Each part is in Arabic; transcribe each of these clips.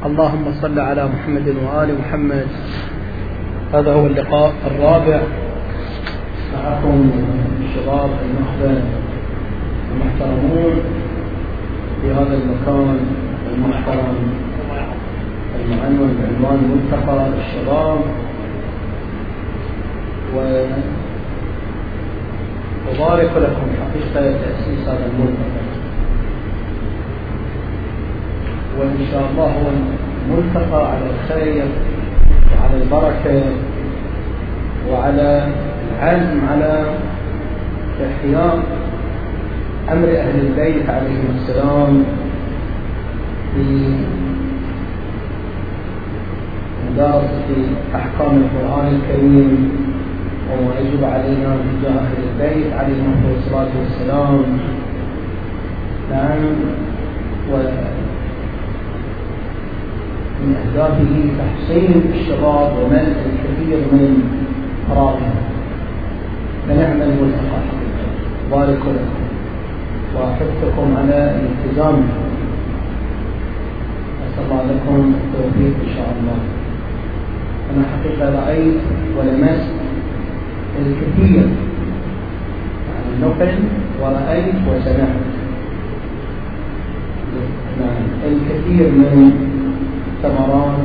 اللهم صل على محمد وآل محمد. هذا هو اللقاء الرابع. معكم الشباب النخبة المحترمون في هذا المكان المحترم. المعنون بعنوان ملتقى الشباب. و أبارك لكم حقيقة تأسيس هذا الملتقى. وإن شاء الله هو ملتقى على الخير وعلى البركة وعلى العزم على إحياء أمر أهل البيت عليهم السلام في مدارسة أحكام القرآن الكريم وما يجب علينا تجاه أهل البيت عليهم الصلاة والسلام. نعم. من أهدافه تحصين الشباب ومنع الكثير من فراغهم فنعم الملتقى بارك لكم. وأحثكم على الالتزام. أسأل لكم التوفيق إن شاء الله. أنا حقيقة رأيت ولمست الكثير يعني نقل ورأيت وسمعت. نعم الكثير من ثمرات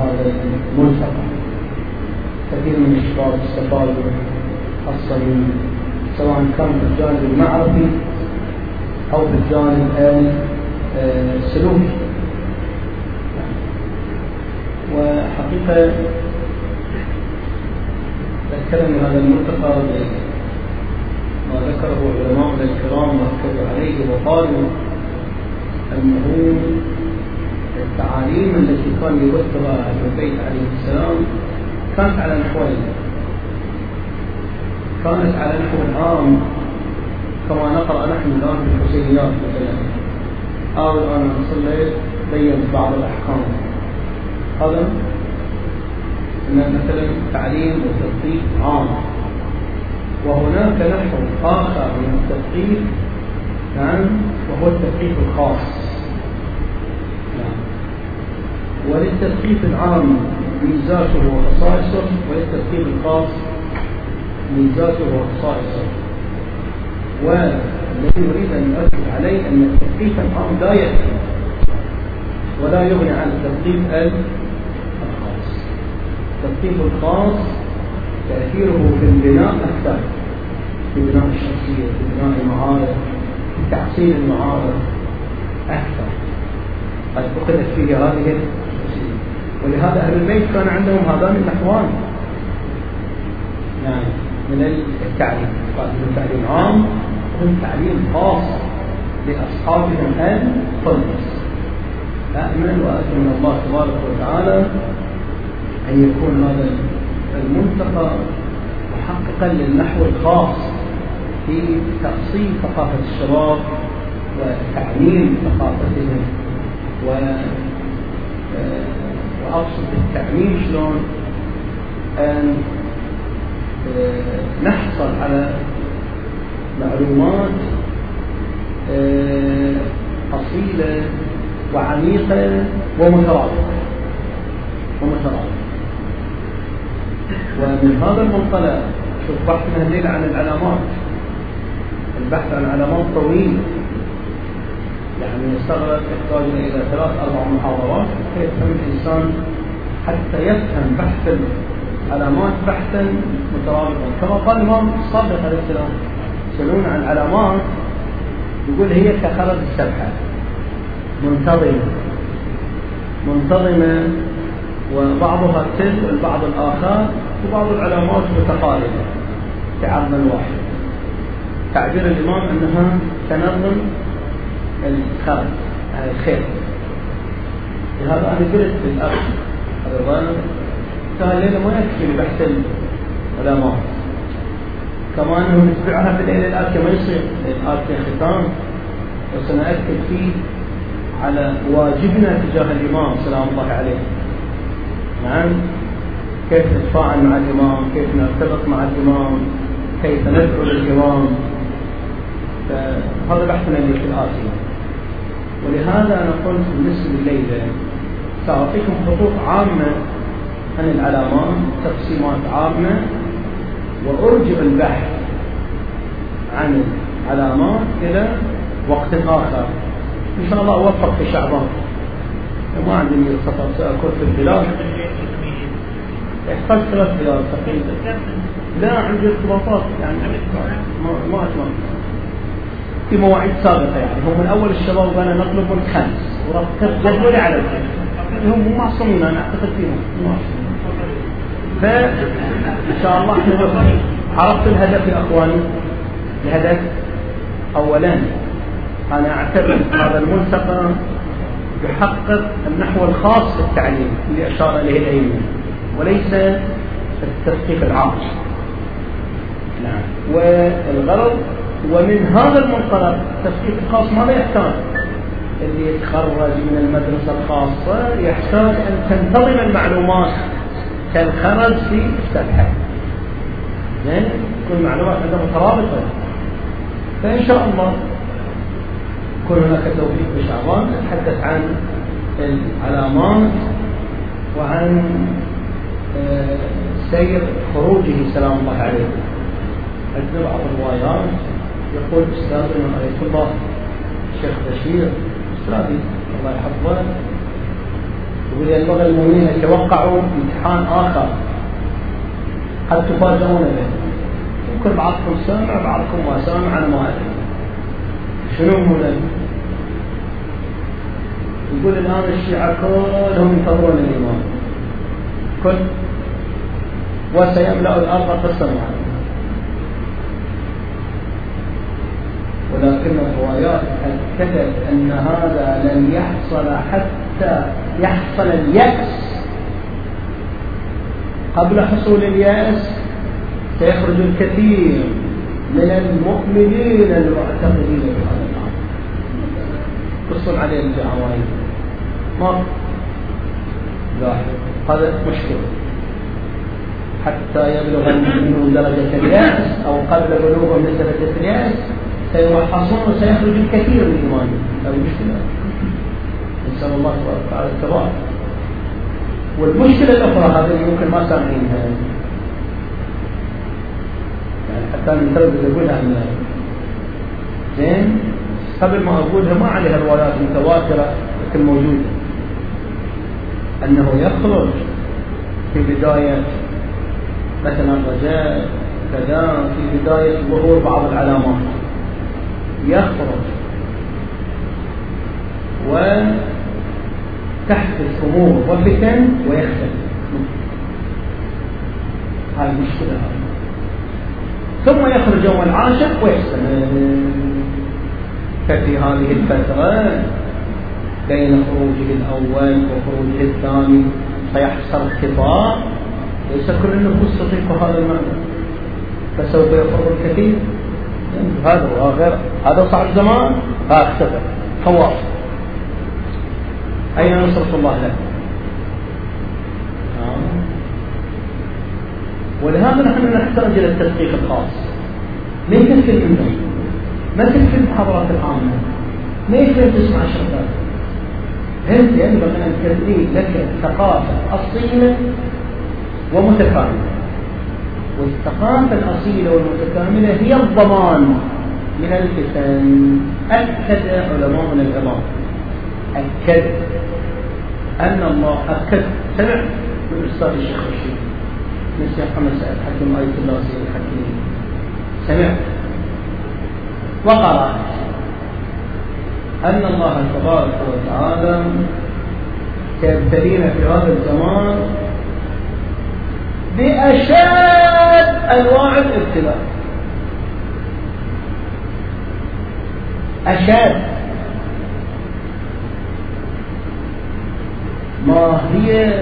هذا الملتقى. كثير من الشباب استفادوا خاصة سواء كان في الجانب المعرفي أو في الجانب السلوكي وحقيقة ذكرني هذا الملتقى ما ذكره علماؤنا الكرام واكدوا عليه وقالوا انه التعاليم التي كان يبثها أهل البيت عليه السلام كانت على نحوين كانت على نحو عام كما نقرأ نحن الآن في الحسينيات مثلا. أو الآن صليت بينت بعض الأحكام. هذا أن مثلا تعليم وتثقيف عام. وهناك نحو آخر من التثقيف نعم وهو التثقيف الخاص. وللتثقيف العام ميزاته وخصائصه وللتثقيف الخاص ميزاته وخصائصه. والذي يريد أن يؤكد عليه أن التثقيف العام لا يكفي ولا يغني عن التثقيف الخاص. التثقيف الخاص تأثيره في البناء أكثر في بناء الشخصية في بناء المعارف في تحصيل المعارف أكثر. قد فيه هذه ولهذا أهل البيت كان عندهم هذان النحوان يعني من التعليم. من تعليم عام ومن تعليم خاص لأصحابهم الخلص أأمن وأسأل من الله تبارك وتعالى أن يكون هذا الملتقى محققا للنحو الخاص في تأصيل ثقافة الشباب وتعليم ثقافتهم و وأقصد بالتعميم شلون أن آه، نحصل على معلومات آه، أصيلة وعميقة ومترابطة. ومترابطة. ومن هذا المنطلق شوف بحثنا الليلة عن العلامات. البحث عن علامات طويل. يعني يستغرق يحتاجنا إلى ثلاث أربع محاضرات حتى يفهم الإنسان حتى يفهم بحث العلامات بحثا مترابطا. كما قال الإمام الصادق عليه السلام يسألون عن علامات يقول هي كخرز السبحة. منتظمة. منتظمة وبعضها تل والبعض الآخر وبعض العلامات متقاربة. في عرض واحد تعبير الإمام أنها تنظم الخرج على الخير. لهذا أنا قلت للأخ رضوان قال لنا ما يكفي بحث العلماء كما أنه نتبعها في الليلة الآتية ما يصير. الآتية ختام وسنأكد فيه على واجبنا تجاه الإمام سلام الله عليه. نعم. كيف نتفاعل مع الإمام؟ كيف نرتبط مع الإمام؟ كيف ندعو للإمام؟ فهذا بحثنا اللي في الآتية ولهذا أنا قلت بالنسبة لليلة سأعطيكم خطوط عامة عن العلامات تقسيمات عامة وأرجع البحث عن العلامات إلى وقت آخر. إن شاء الله أوفق في شعبان. ما عندي خطر سأكون في البلاد. يحتاج ثلاث بلاد تقريبا. لا عندي ارتباطات يعني ما ما أتمنى. في مواعيد سابقة يعني. هم من أول الشباب أنا نطلب الخمس. ورتبت جدولي على الخمس. هم مو معصومين أنا أعتقد فيهم. فإن شاء الله إحنا عرفت الهدف يا أخواني؟ الهدف أولا أنا أعتبر هذا الملتقى يحقق النحو الخاص في التعليم اللي أشار إليه الأئمة وليس التثقيف العام. نعم. والغرض ومن هذا المنطلق التثقيف الخاص ماذا يحتاج؟ اللي يتخرج من المدرسة الخاصة يحتاج أن تنتظم المعلومات كالخرج في السبحة. زين؟ كل المعلومات عندها مترابطة فإن شاء الله يكون هناك توفيق بشعبان نتحدث عن العلامات وعن آه، سير خروجه سلام الله عليه. عندنا بعض الروايات. يقول استاذنا عليه الله الشيخ بشير استاذي الله يحفظه. يقول ينبغي المؤمنين يتوقعوا امتحان آخر؟ قد تفاجئون به؟ يمكن بعضكم سامع بعضكم ما سامع أنا ما أدري. شنو هو يقول الآن الشيعة كلهم ينتظرون الامام كل. وسيملأ الأرض قسما ولكن الروايات أكدت أن هذا لن يحصل حتى يحصل اليأس. قبل حصول اليأس سيخرج الكثير من المؤمنين المعتقدين بهذا الأمر. قصوا عليه الجعوائي ما لاحظ هذا مشكلة. حتى يبلغ المؤمنون درجة اليأس أو قبل بلوغهم لدرجة اليأس سيوحصون وسيخرج الكثير من إيمان هذه مشكلة. نسأل الله تبارك وتعالى الثبات والمشكلة الأخرى هذه يمكن ما سامعينها. يعني حتى نتردد أقولها زين قبل ما أقولها ما عليها روايات متواترة لكن موجودة. أنه يخرج في بداية مثلا الرجاء كذا في بداية ظهور بعض العلامات. يخرج وتحدث أمور وفتن ويختفي. هاي المشكلة ثم يخرج يوم العاشر ويحسن. ففي هذه الفترة بين خروجه الأول وخروجه الثاني سيحصل اختفاء ليس كل النفوس تطيق هذا المعنى. فسوف يخرج الكثير. هذا وغيره هذا صار زمان اختفى. خواص. أين نصرة الله له؟ آه. ولهذا نحن نحتاج إلى التدقيق الخاص. ما يكفي الإنسان؟ ما تكفي المحاضرات العامة؟ ما يكفي تسمع شغلات؟ أنت ينبغي أن تبني لك ثقافة أصيلة ومتكاملة والثقافة الأصيلة والمتكاملة هي الضمان من الفتن. أكد علماءنا العظام أكد أن الله أكد. سمع من أستاذ الشيخ رشيد. من الشيخ محمد سعد حكيم آية الله سيد الحكيم. سمعت وقرأت أن الله تبارك وتعالى سيبتلينا في هذا الزمان بأشد أنواع الابتلاء. أشد. ما هي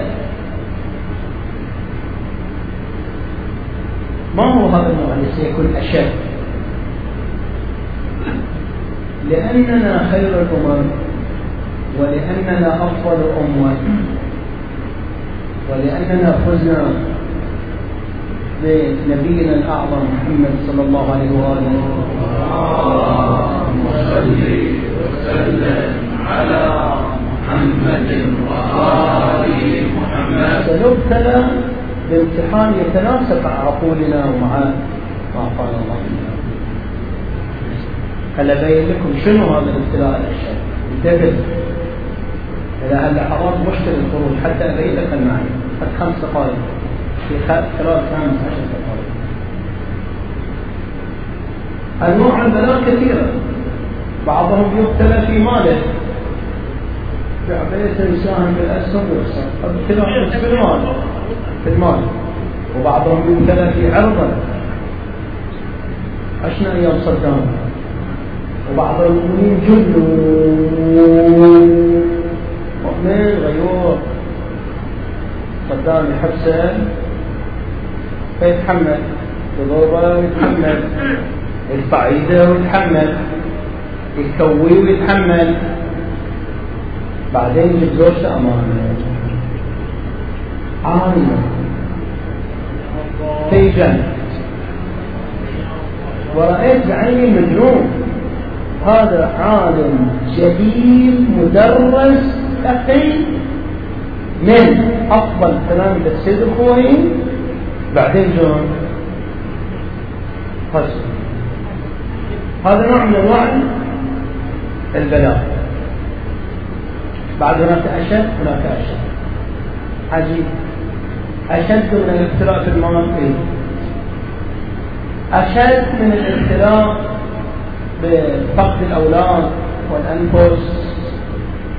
ما هو هذا النوع الذي سيكون أشد. لأننا خير الأمم ولأننا أفضل أمة ولأننا فزنا بنبينا الأعظم محمد صلى الله عليه وآله اللهم صل وسلم على محمد وآله نبتلى بامتحان يتناسب مع عقولنا ومع ما قال الله هل أبين لكم شنو هذا الابتلاء الأشياء انتبه. إلى هاللحظات مشكل الخروج حتى أبين لك المعنى خمس دقائق. في خلال عشر أنواع البلاء كثيرة. بعضهم يبتلى في ماله. بعبية يساهم بالأسهم ويخسر في المال في المال. وبعضهم يبتلى في عرضه. عشنا أيام صدام؟ وبعض المؤمنين جنوا مؤمن غيور. صدام يحبسه. فيتحمل يضربه ويتحمل ايده ويتحمل يكوي ويتحمل بعدين يجيب زوجته امامه عالمه في جنة ورأيت بعيني مجنون. هذا عالم جديد مدرس تقي من أفضل تلاميذ السيد الخوئي بعدين حسن هذا نوع من أنواع البلاء بعد هناك أشد هناك أشد. عجيب. أشد من الابتلاء في المناطق أشد من الابتلاء بفقد الأولاد والأنفس.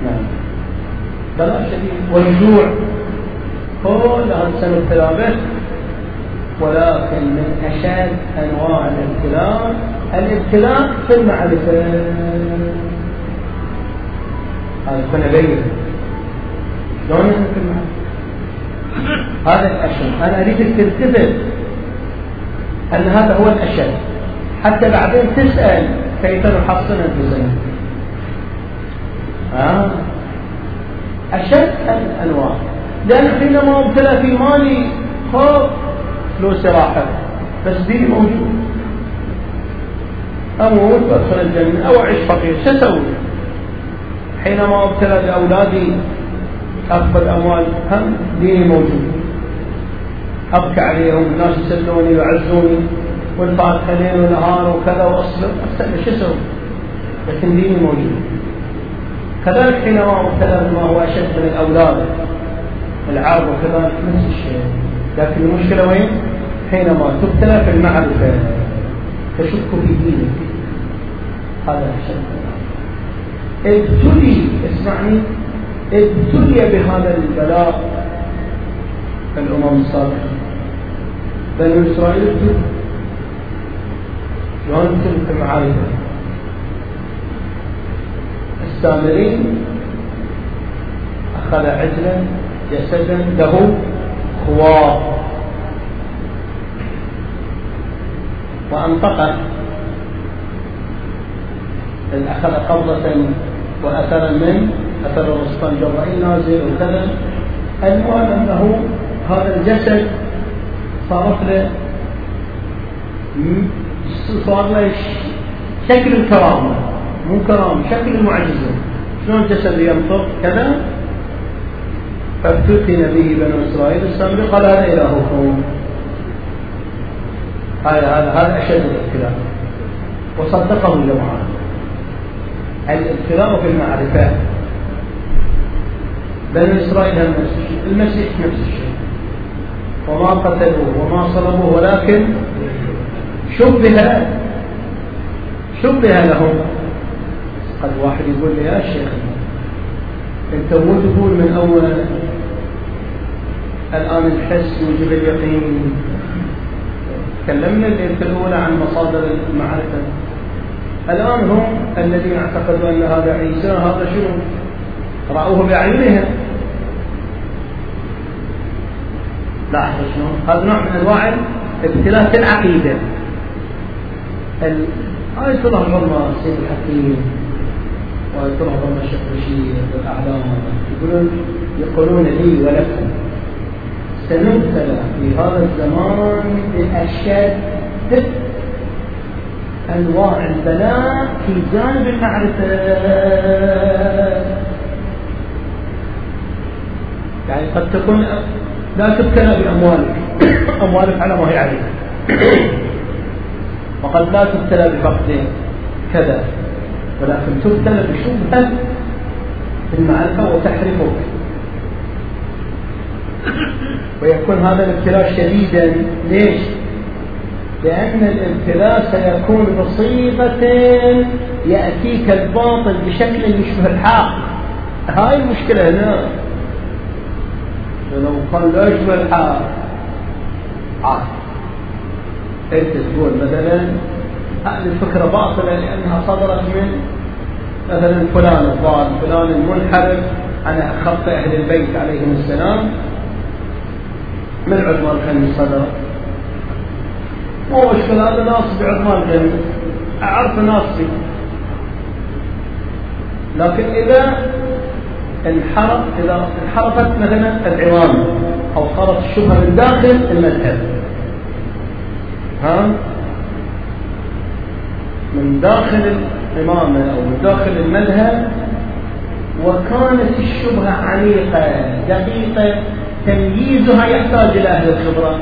نعم. بلاء شديد. والجوع. كل هذا به ولكن من أشد أنواع الابتلاء الابتلاء في المعرفة. هذا كنا بين. شلون في المعرفة؟ هذا الأشد أنا أريدك تلتفت أن هذا هو الأشد حتى بعدين تسأل كيف نحصن أنفسنا آه. أشد الأنواع. لأن حينما ابتلى في مالي خوف. فلوس راحت بس ديني موجود. أموت وأدخل الجنة. أو أعيش فقير. شو أسوي؟ حينما ابتلى بأولادي أخذ أموال هم ديني موجود. أبكى عليهم الناس يسلوني ويعزوني والفاتحة ليل ونهار وكذا وأصبر. أستنى شو أسوي؟ لكن ديني موجود. كذلك حينما ابتلى بما هو أشد من الأولاد. العرض وكذلك نفس الشيء. لكن المشكلة وين؟ حينما تبتلى في المعرفة تشك في دينك. هذا أشد ابتلي اسمعني ابتلي بهذا البلاء الأمم السابقة. بنو إسرائيل ابتلوا. شلون في المعارف السامرين أخذ عجلا جسدا له خوار. وأنطقه أخذ قبضة وأثرا من أثر الرسطان جبرائيل نازل وكذا المهم أنه هذا الجسد صارت له صار له شكل الكرامة مو كرامة شكل المعجزة شلون الجسد ينطق؟ كذا. فابتلي به بنو إسرائيل السامري قال هذا إلهكم. هذا هذا هذا أشد الابتلاء وصدقه الجماعة. الابتلاء في المعرفة. بنو إسرائيل نفس الشيء. المسيح نفس الشيء. وما قتلوه وما صلبوه ولكن شبه شبه لهم. قد واحد يقول لي يا شيخ أنت مو تقول من أول الآن الحس يوجب اليقين؟ تكلمنا الليلة الاولى عن مصادر المعرفة. الآن هم الذين اعتقدوا أن هذا عيسى هذا شنو؟ رأوه باعينهم لاحظ شلون؟ هذا نوع من أنواع ابتلاء في العقيدة. آية الله العظمى السيد الحكيم وآية الله الشيخ بشير والأعلام. يقولون يقولون لي ولكم. سنبتلى في هذا الزمان بأشد أنواع البلاء في جانب المعرفة. يعني قد تكون لا تبتلى بأموالك. أموالك على ما هي عليك. وقد لا تبتلى بفقد كذا ولكن تبتلى بشبهة المعرفة وتحرفك ويكون هذا الابتلاء شديدا. ليش؟ لأن الابتلاء سيكون بصيغة يأتيك الباطل بشكل يشبه الحق هاي المشكلة هنا. لو قال لا يشبه الحق عاد انت تقول؟ مثلا هذه الفكرة باطلة لأنها صدرت من مثلا فلان الضال فلان المنحرف. عن خط أهل البيت عليهم السلام. من عثمان الخميس صدرت مو مشكلة هذا ناصب عثمان الخميس أعرف ناصبي لكن إذا انحرف إذا انحرفت مثلا العظام أو صارت الشبهة من داخل المذهب. ها؟ من داخل الإمامة أو من داخل المذهب وكانت الشبهة عميقة دقيقة. تمييزها يحتاج إلى أهل الخبرة.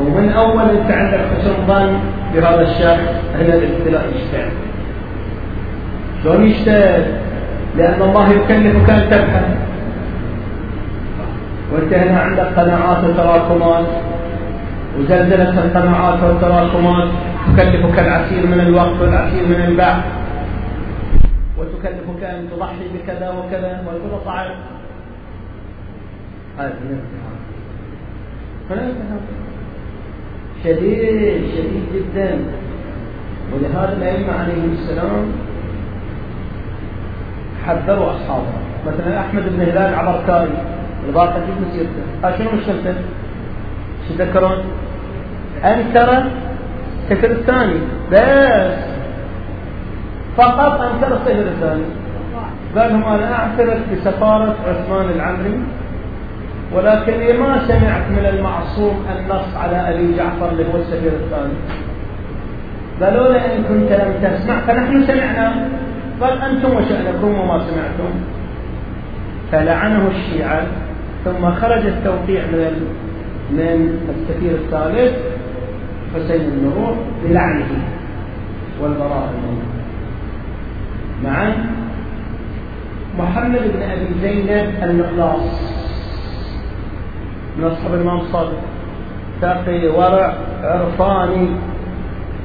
ومن أول أنت عندك حسن ظن بهذا الشخص هنا الابتلاء يشتغل شلون يشتغل؟ لأن الله يكلفك أن تبحث. وأنت هنا عندك قناعات وتراكمات. وزلزلة القناعات والتراكمات. تكلفك العسير من الوقت والعسير من البحث. وتكلفك أن تضحي بكذا وكذا. وتقول طعام هذا هنا شديد شديد جدا. ولهذا الأئمة عليهم السلام حذروا أصحابه. مثلا أحمد بن هلال عبركاري الباقي في مسيرته. ها شنو مشكلته؟ شو تذكرون؟ أنكر السكر الثاني. بس. فقط أنكر السكر الثاني. قال لهم أنا أعترف بسفارة عثمان العمري ولكني ما سمعت من المعصوم النص على أبي جعفر اللي هو السفير الثاني. قالوا له إن كنت لم تسمع فنحن سمعنا قال أنتم وشأنكم وما سمعتم. فلعنه الشيعة ثم خرج التوقيع من من السفير الثالث حسين النور بلعنه والبراءة منه معا؟ محمد بن أبي زينب المقلاص من أصحاب الإمام الصادق. تقي ورع عرفاني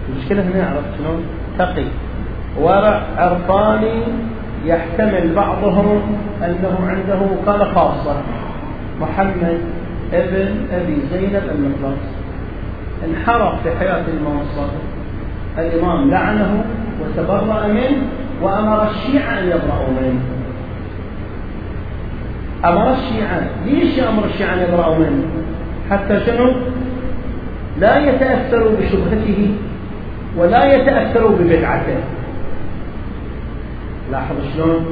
المشكلة هنا عرفت شلون؟ تقي. ورع عرفاني يحتمل بعضهم أنه عنده وكالة خاصة. محمد ابن أبي زينب المقلاص انحرف في حياة الإمام الصادق. الإمام لعنه وتبرأ منه وأمر الشيعة أن يبرأوا منه. أمر الشيعة. ليش أمر الشيعة أن يبرأوا منه؟ حتى شنو؟ لا يتأثروا بشبهته ولا يتأثروا ببدعته. لاحظ شلون؟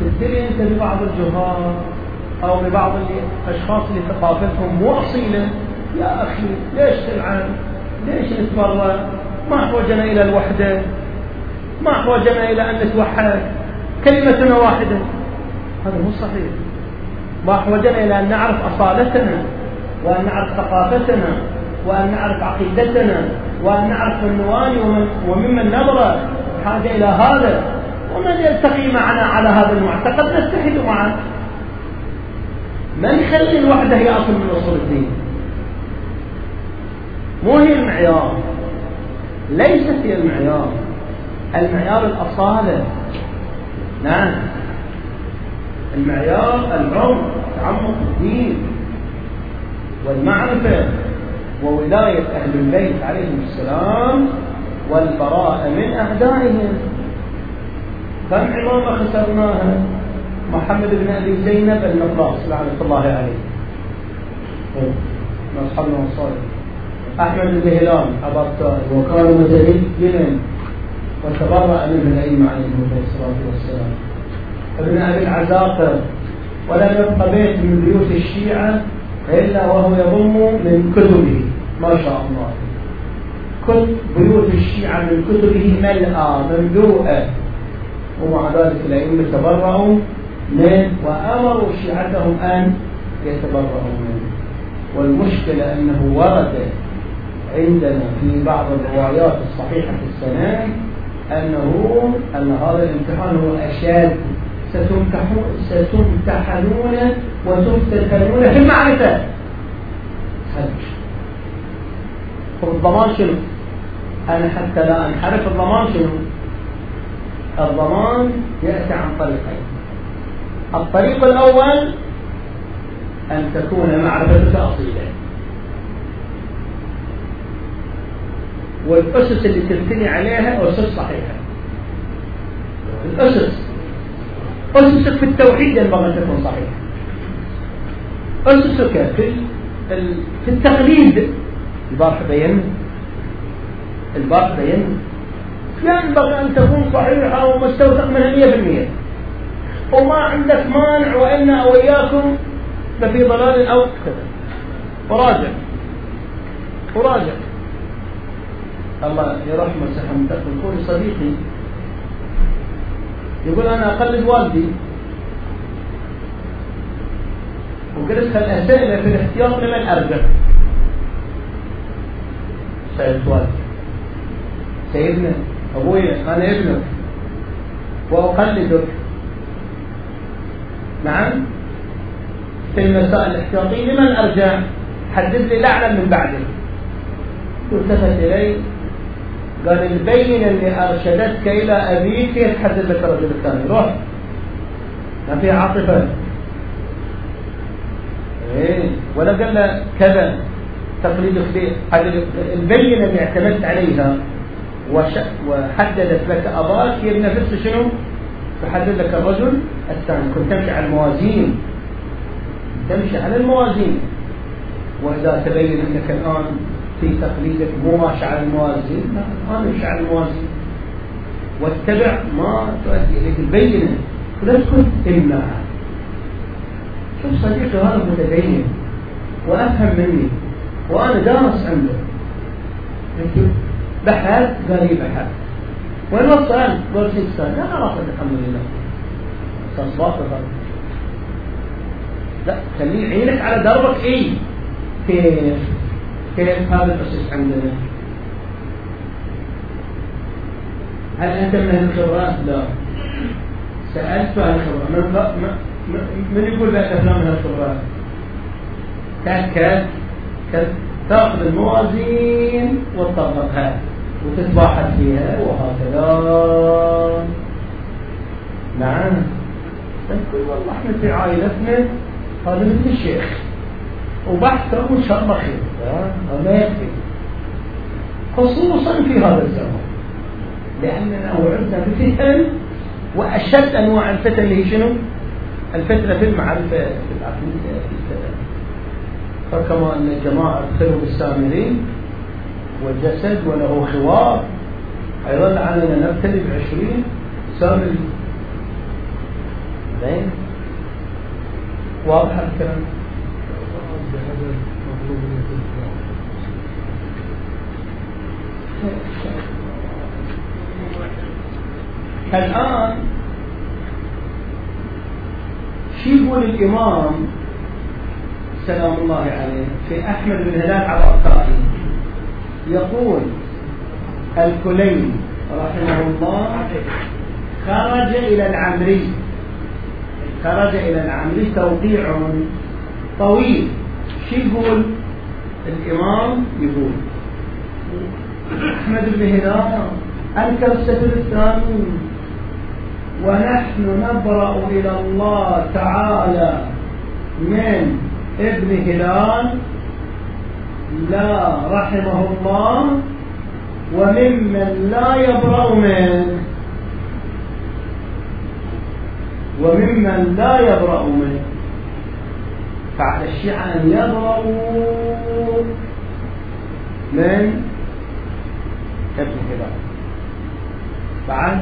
تبتلي أنت ببعض الجهال أو ببعض الأشخاص اللي ثقافتهم مو أصيلة يا أخي ليش تلعن؟ ليش نتبرأ ما أحوجنا إلى الوحدة. ما أحوجنا إلى أن نتوحد. كلمتنا واحدة. هذا مو صحيح. ما أحوجنا إلى أن نعرف أصالتنا وأن نعرف ثقافتنا وأن نعرف عقيدتنا وأن نعرف من نوالي وممن نبرأ. حاجة إلى هذا. ومن يلتقي معنا على هذا المعتقد نتحد معه. ما نخلي الوحدة هي أصل من أصول الدين؟ مو هي المعيار. ليست هي المعيار. المعيار الأصالة. نعم. المعيار العمق تعمق الدين والمعرفة وولاية أهل البيت عليهم السلام والبراءة من أعدائهم. كم عمامة خسرناها محمد بن أبي زينب المقراص لعنة الله عليه. من أصحابنا الصالح أحمد بن هلال أبا وكان متدينا وتبرأ منه الأئمة عليهم الصلاة والسلام. ابن أبي العزاقر ولم يبق بيت من بيوت الشيعة إلا وهو يضم من كتبه. ما شاء الله. كتب بيوت الشيعة من كتبه ملأى مملوءة. ومع ذلك الأئمة تبرأوا من وأمروا شيعتهم أن يتبرأوا منه. والمشكلة أنه ورد عندنا في بعض الروايات الصحيحة في السنة أنه أن هذا الامتحان هو أشد ستمتحنون وتفتتنون في المعرفة. الضمان شنو؟ أنا حتى لا أنحرف الضمان شنو؟ الضمان يأتي عن طريقين. الطريق الأول أن تكون معرفتك أصيلة والأسس اللي تبتني عليها أسس صحيحة. الأسس. أسسك في التوحيد ينبغي أن تكون صحيحة أسسك في في التقليد. البارح بين البارح بين. ينبغي أن تكون صحيحة ومستوثق منها 100% وما عندك مانع وإنا وإياكم لفي ضلال أو كذا. وراجع. وراجع. الله يرحمه سحمتك يقول صديقي. يقول أنا أقلد والدي. وقلت الأسئلة في الاحتياط لمن أرجع؟ سيد والدي. سيدنا أبوي أنا ابنك. وأقلدك. نعم؟ في المسائل الاحتياطية لمن أرجع؟ حدد لي الأعلم من بعدك التفت إلي قال البينة اللي أرشدتك إلى أبيك هي تحدد لك الرجل الثاني. روح. ما فيها عاطفة. إيه. ولا قال له كذا. تقليدك ليه البينة اللي اعتمدت عليها وحددت لك أباك هي بنفس شنو؟ تحدد لك الرجل الثاني. كنت تمشي على الموازين. تمشي على الموازين. وإذا تبين أنك الآن في تقليدك مو ماشي على الموازين؟ لا ما على الموازين. واتبع ما تؤدي إليك البينة. ولا تكون إمناع شوف صديقي هذا متدين. وأفهم مني. وأنا دارس عنده. بحث قال لي بحث وين وصل؟ ست سنة لا راقد الحمد لله. تصباط لا خليه عينك على دربك. اي كيف؟ كيف هذا الأسس عندنا هل أنت من أهل الخبرات؟ لا. سألت عن الخبرات من, من يقول لك أفلام من الخبرات؟ كاد تأخذ الموازين وتطبقها. وتتباحث فيها. وهكذا. نعم. تقول والله إحنا في عائلتنا هذا مثل الشيخ. وبحثه الله خير ما يكفي خصوصا في هذا الزمان لاننا وعدنا بفتن وأشد أنواع الفتن اللي هي شنو؟ الفتنة في المعرفة في العقيده في الفتن. فكما ان الجماعه ادخلوا بالسامرين والجسد وله خوار. أيضا علينا نبتلي بعشرين سامري زين؟ واضح الكلام؟ الآن شو يقول الإمام سلام الله عليه في أحمد بن هلال الطائي يقول الكليني رحمه الله خرج إلى العمري. خرج إلى العمري توقيع طويل. شو يقول؟ الإمام يقول. أحمد بن هلال أنكر السفر الثاني. ونحن نبرأ إلى الله تعالى من ابن هلال. لا رحمه الله. وممن لا يبرأ منه. وممن لا يبرأ منه. فعلى الشيعة أن يبرأوا من؟ ابن هلال بعد؟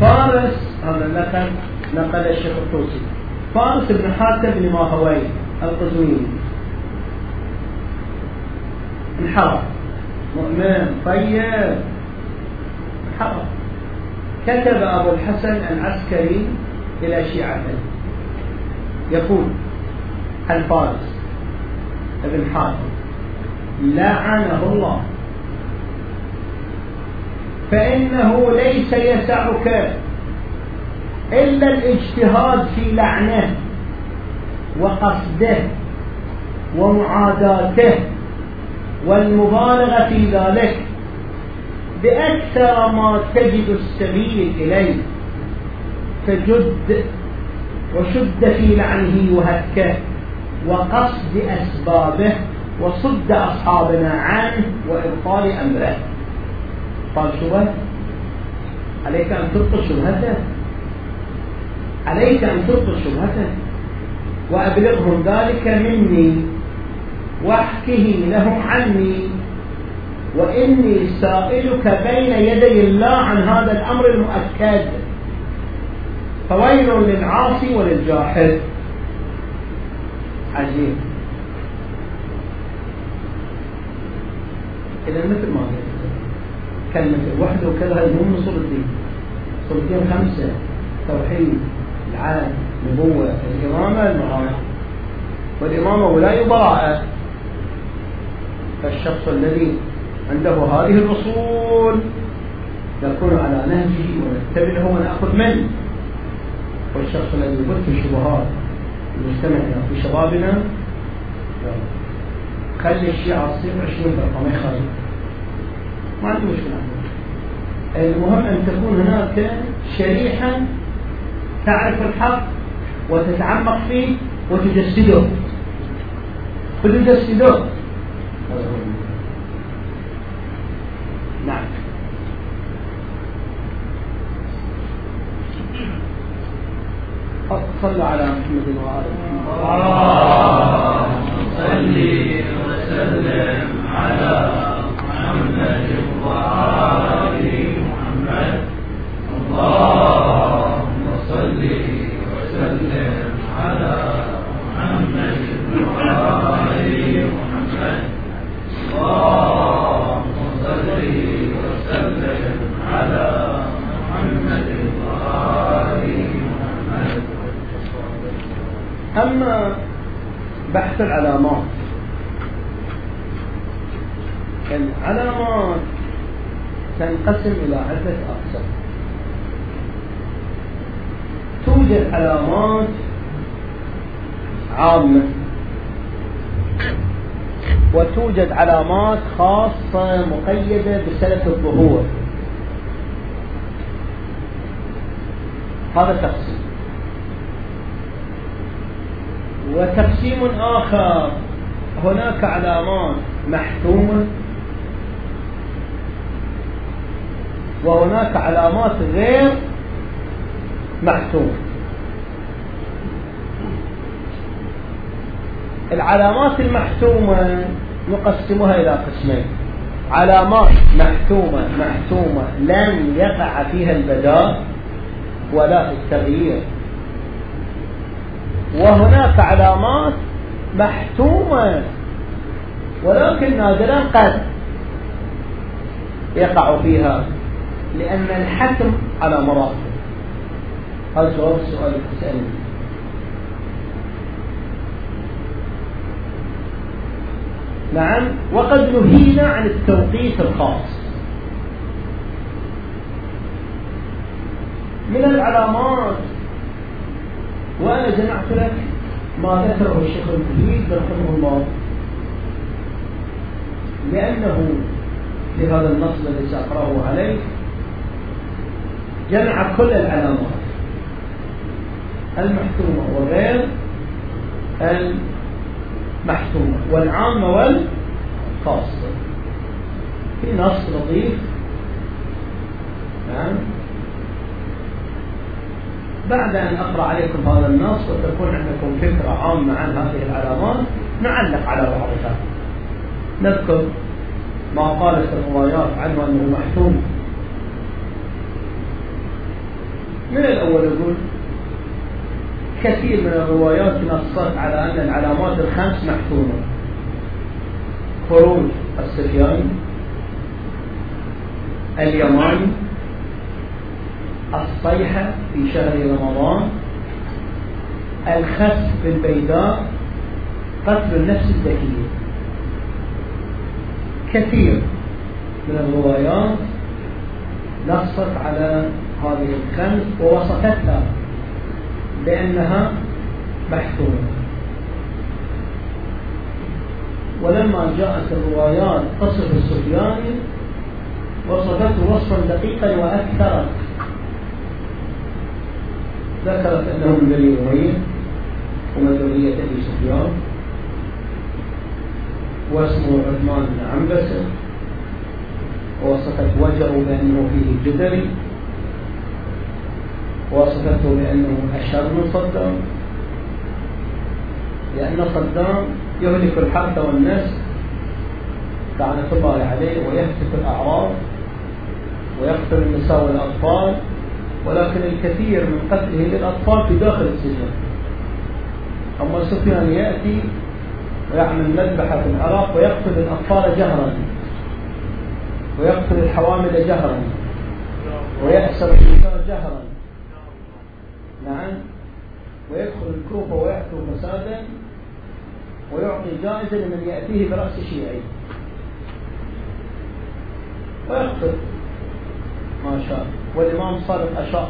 فارس هذا نقل نقل الشيخ الطوسي. فارس بن حاتم بن ماهوي القزويني. انحرف. مؤمن طيب. حرام كتب أبو الحسن العسكري إلى شيعته. يقول الفارس ابن حاتم لعنه الله. فإنه ليس يسعك إلا الاجتهاد في لعنه وقصده ومعاداته والمبالغة في ذلك. بأكثر ما تجد السبيل إليه فجد وشد في لعنه وهكه وقصد أسبابه وصد أصحابنا عنه وإبطال أمره. قال شبه عليك أن تبطل شبهته؟ عليك أن تبطل شبهته؟ وأبلغهم ذلك مني وأحكه لهم عني. وإني سائلك بين يدي الله عن هذا الأمر المؤكد. فويل للعاصي وللجاحد عجيب. إذا مثل ما كلمة الوحدة وكذا هذه مو من صور الدين. صور الدين خمسة. توحيد العالم نبوة الإمامة المعارضة والإمامة ولاية براءة فالشخص الذي عنده هذه الأصول. نكون على نهجه ونتبعه ونأخذ منه. والشخص الذي يبث الشبهات مجتمعنا في شبابنا خلي الشيعة تصير 20 فرقة ما يخالف. ما عندي مشكلة. المهم أن تكون هناك شريحة تعرف الحق وتتعمق فيه وتجسده. وتجسده نعم. صلى على محمد محمد. صل وسلم على محمد وآل محمد. اللهم صل وسلم على محمد وآل محمد. اللهم أما بحث العلامات العلامات تنقسم إلى عدة أقسام. توجد علامات عامة وتوجد علامات خاصة مقيدة بسنة الظهور. هذا تقسيم وتقسيم آخر هناك علامات محتومة. وهناك علامات غير محتومة. العلامات المحتومة نقسمها إلى قسمين. علامات محتومة محتومة لن يقع فيها البداء. ولا التغيير. وهناك علامات محتومة ولكن نادرا قد يقع فيها لأن الحكم على مراتب. هذا جواب السؤال اللي تسألني نعم وقد نهينا عن التوقيت الخاص. من العلامات. وأنا جمعت لك ما ذكره الشيخ المفيد رحمه الله. لأنه في هذا النص الذي سأقرأه عليه جمع كل العلامات. المحتومة وغير المحتومة والعامة والخاصة. في نص لطيف. نعم. بعد أن أقرأ عليكم هذا النص وتكون عندكم فكرة عامة عن هذه العلامات نعلق على بعضها. نذكر ما قالت الروايات عنه أنه محتوم. من الأول يقول كثير من الروايات نصت على أن العلامات الخمس محتومة. خروج السفياني اليماني الصيحة في شهر رمضان الخس بالبيداء قتل النفس الذكية. كثير من الروايات نصت على هذه الخمس ووصفتها بأنها محتومة ولما جاءت الروايات تصف السفياني وصفته وصفا دقيقا وأكثرت ذكرت أنه من بني أمية ومن ذرية أبي سفيان واسمه عثمان بن عنبسة ووصفت وجهه بأنه فيه جدري ووصفته بأنه أشر من صدام لأن صدام يهلك الحرث والنسل لعنة الله عليه ويهتك الأعراض ويقتل النساء والأطفال ولكن الكثير من قتله للأطفال في داخل السجن. أما سفيان يأتي ويعمل مذبحة في العراق ويقتل الأطفال جهرا. ويقتل الحوامل جهرا. ويأسر النساء جهرا. نعم. ويدخل الكوفة ويأتوا فسادا ويعطي جائزة لمن يأتيه برأس شيعي. ويقتل. ما شاء. والإمام صادق أشار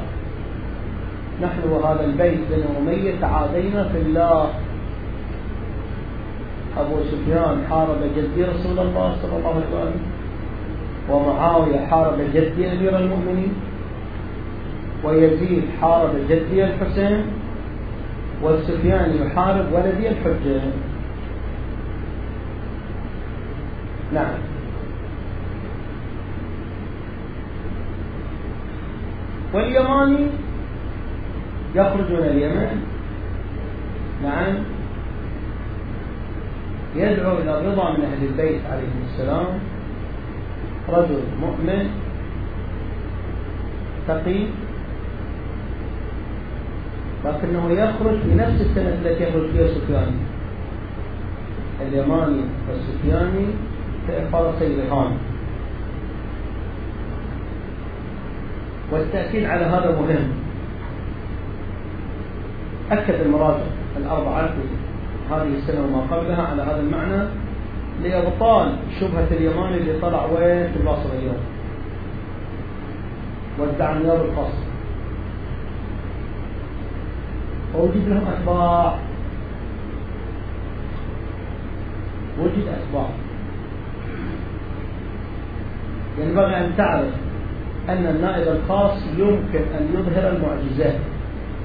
نحن وهذا البيت بن أمية تعادينا في الله. أبو سفيان حارب جدي رسول الله صلى الله عليه وسلم. ومعاوية حارب جدي أمير المؤمنين. ويزيد حارب جدي الحسين. والسفيان يحارب ولدي الحجة. نعم. واليماني يخرج من اليمن نعم يدعو إلى الرضا من أهل البيت عليهم السلام. رجل مؤمن تقي لكنه يخرج في نفس السنة التي يخرج فيها سفيان اليماني والسفياني كفرسي رهان والتأكيد على هذا مهم. أكد المراجع الأربعة هذه السنة وما قبلها على هذا المعنى لإبطال شبهة اليماني اللي طلع وين في البصرة اليوم. وادعى النيابة الخاصة. ووجد لهم أتباع. وجد أتباع. ينبغي أن تعرف أن النائب الخاص يمكن أن يظهر المعجزات.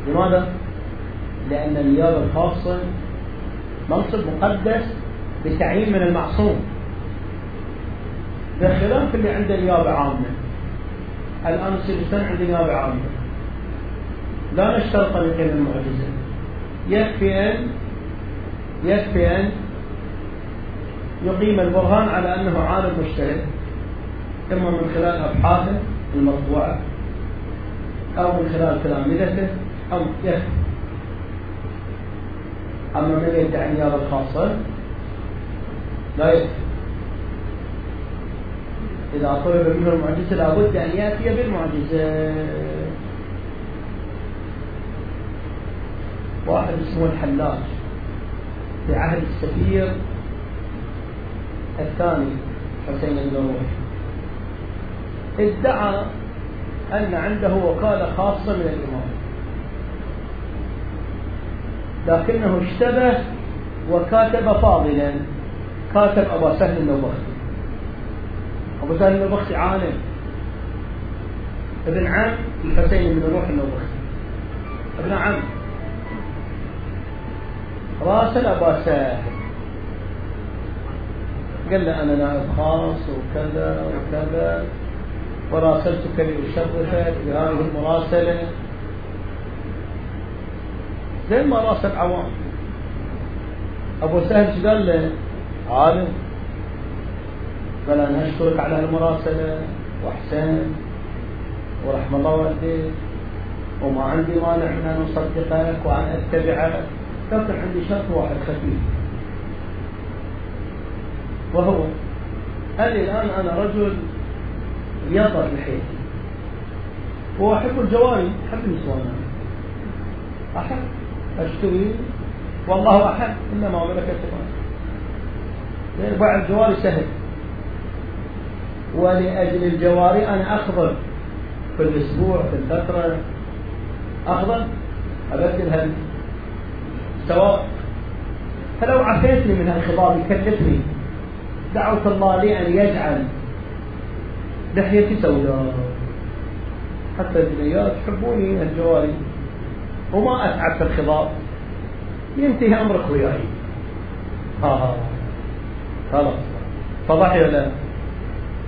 لماذا؟ لأن النيابة الخاصة منصب مقدس بتعيين من المعصوم. بخلاف اللي عنده نيابة عامة. الآن السجستان عنده نيابة عامة. لا نشترط أن يقيم المعجزة. يكفي أن يكفي أن يقيم البرهان على أنه عالم مجتهد إما من خلال أبحاثه المطبوعة أو من خلال تلامذته أو يكفي أما من يدعي النيابة الخاصة لا يكفي إذا طلب منه المعجزة لابد أن يأتي بالمعجزة. واحد اسمه الحلاج في عهد السفير الثاني حسين بن روح ادعى أن عنده وكالة خاصة من الإمام. لكنه اشتبه وكاتب فاضلا. كاتب أبا سهل النوبختي. أبو سهل النوبختي عالم. ابن عم الحسين بن روح النوبختي. ابن عم. راسل أبا سهل. قال له أنا نائب خاص وكذا وكذا. وراسلتك لأشرفك بهذه المراسلة زي ما راسل عوام. أبو سهل إيش قال له؟ عالم. قال أنا أشكرك على المراسلة وأحسن. ورحم الله والديك. وما عندي مانع من أن أصدقك وأن أتبعك. لكن عندي شرط واحد خفيف. وهو قال الآن أنا رجل يضع لحيتي وأحب الجواري أحب النسوان. أحب أشتري والله أحب إنما ملكت لأن بيع الجواري سهل. ولأجل الجواري أنا أخضر. في الأسبوع في الفترة. أخضر؟ أبدل سواء. فلو عفيتني من هالخضار يكلفني دعوة الله لي أن يجعل لحيتي سوداء حتى البنيات يحبوني الجواري وما أتعب في الخضار ينتهي أمرك وياي آه خلاص فضح ولا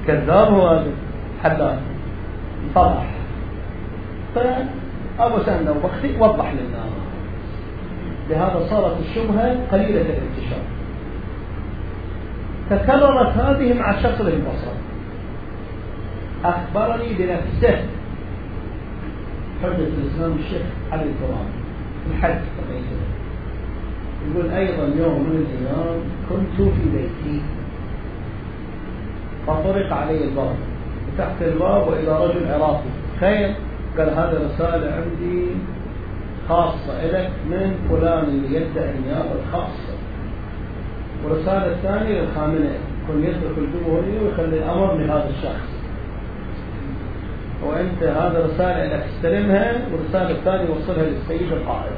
كذاب هو هذا حلاف فضح فأبو سنة وبختي وضح للناس لهذا صارت الشبهة قليلة الانتشار. تكررت هذه مع الشخص الذي بصر أخبرني بنفسه. حجة الإسلام الشيخ علي في الحج يقول أيضا يوم من الأيام كنت في بيتي. فطرق علي الباب. فتحت الباب وإلى رجل عراقي. خير قال هذا رسالة عندي خاصة لك من فلان اللي يدعي النيابة الخاصة. والرسالة الثانية للخامنة كن يترك الجمهورية ويخلي الأمر لهذا الشخص. وأنت هذا رسالة لك استلمها والرسالة الثانية وصلها للسيد القائد.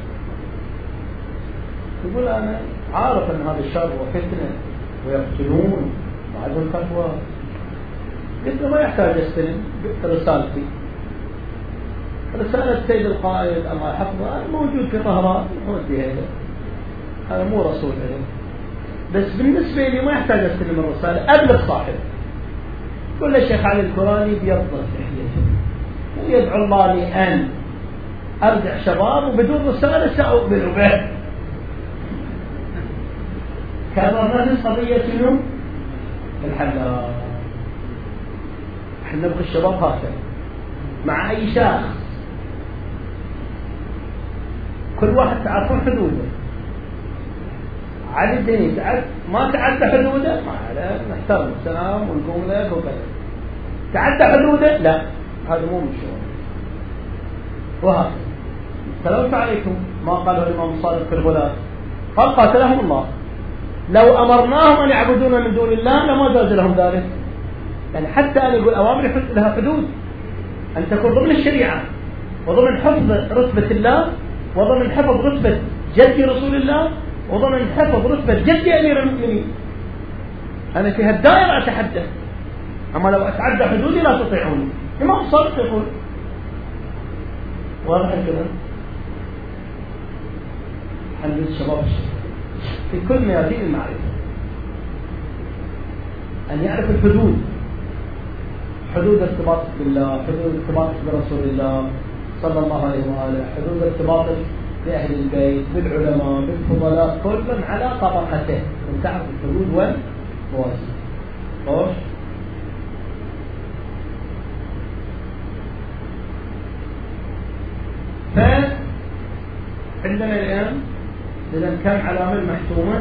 يقول أنا عارف أن هذا الشر وفتنة ويقتلون وعندهم فتوى قلت له ما يحتاج أستلم رسالتي. رسالة سيد القائد الله يحفظه موجود في طهران نودي هذا هذا مو رسول عليه بس بالنسبة لي ما يحتاج أستلم الرسالة أبلغ صاحب. كل الشيخ علي الكراني بيضبط لحيته ويدعو الله لي أن أرجع شباب وبدون رسالة سأقبل به. كررنا قضية شنو؟ الحلاق إحنا نبغي الشباب هكذا مع أي شخص. كل واحد تعرفون حدوده. علي الدين يتعد ما تعدى حدوده؟ ما عليه نحترم السلام ونقوم لك وكذا. تعدى حدوده؟ لا. هذا مو من شغل وهكذا سلمت عليكم ما قاله الإمام الصادق في الغلاة قال قاتلهم الله. لو أمرناهم أن يعبدون من دون الله لما جاز لهم ذلك. يعني حتى ان يقول أوامر لها حدود. أن تكون ضمن الشريعة وضمن حفظ رتبة الله وضمن حفظ رتبة جد رسول الله وضمن حفظ رتبة جد أمير المؤمنين. أنا في هالدائرة أتحدث. أما لو أتعدى حدودي لا تطيعوني. إمام صادق يقول. واضح الكلام؟ حديث الشباب في كل ميادين المعرفة أن يعرف الحدود. حدود ارتباطك بالله حدود ارتباطك برسول الله صلى الله عليه وآله حدود ارتباطه بأهل البيت بالعلماء بالفضلاء كل على طبقته. من تعرف الحدود والمواسم فعندنا الآن إذا كم علامة محتومة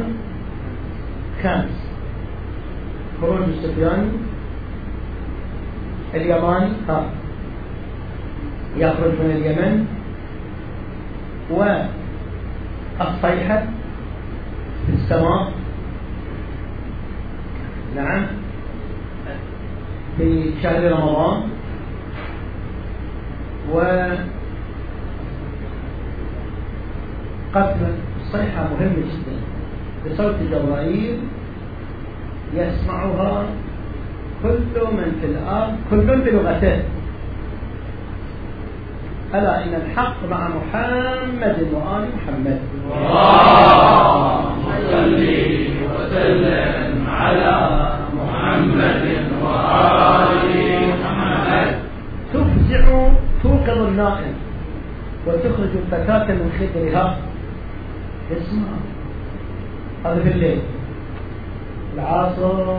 خمس خروج السفياني اليماني ها. يخرج من اليمن. والصيحة في السماء. نعم. في شهر رمضان. و قتل الصيحة مهمة جدا. بصوت جبرائيل يسمعها كل من في الأرض كل بلغته ألا إن الحق مع محمد وآل محمد. اللهم صل وسلم على محمد وآل محمد تفزع توقظ النائم وتخرج الفتاة من خدرها. اسمع. هذا في الليل. العصر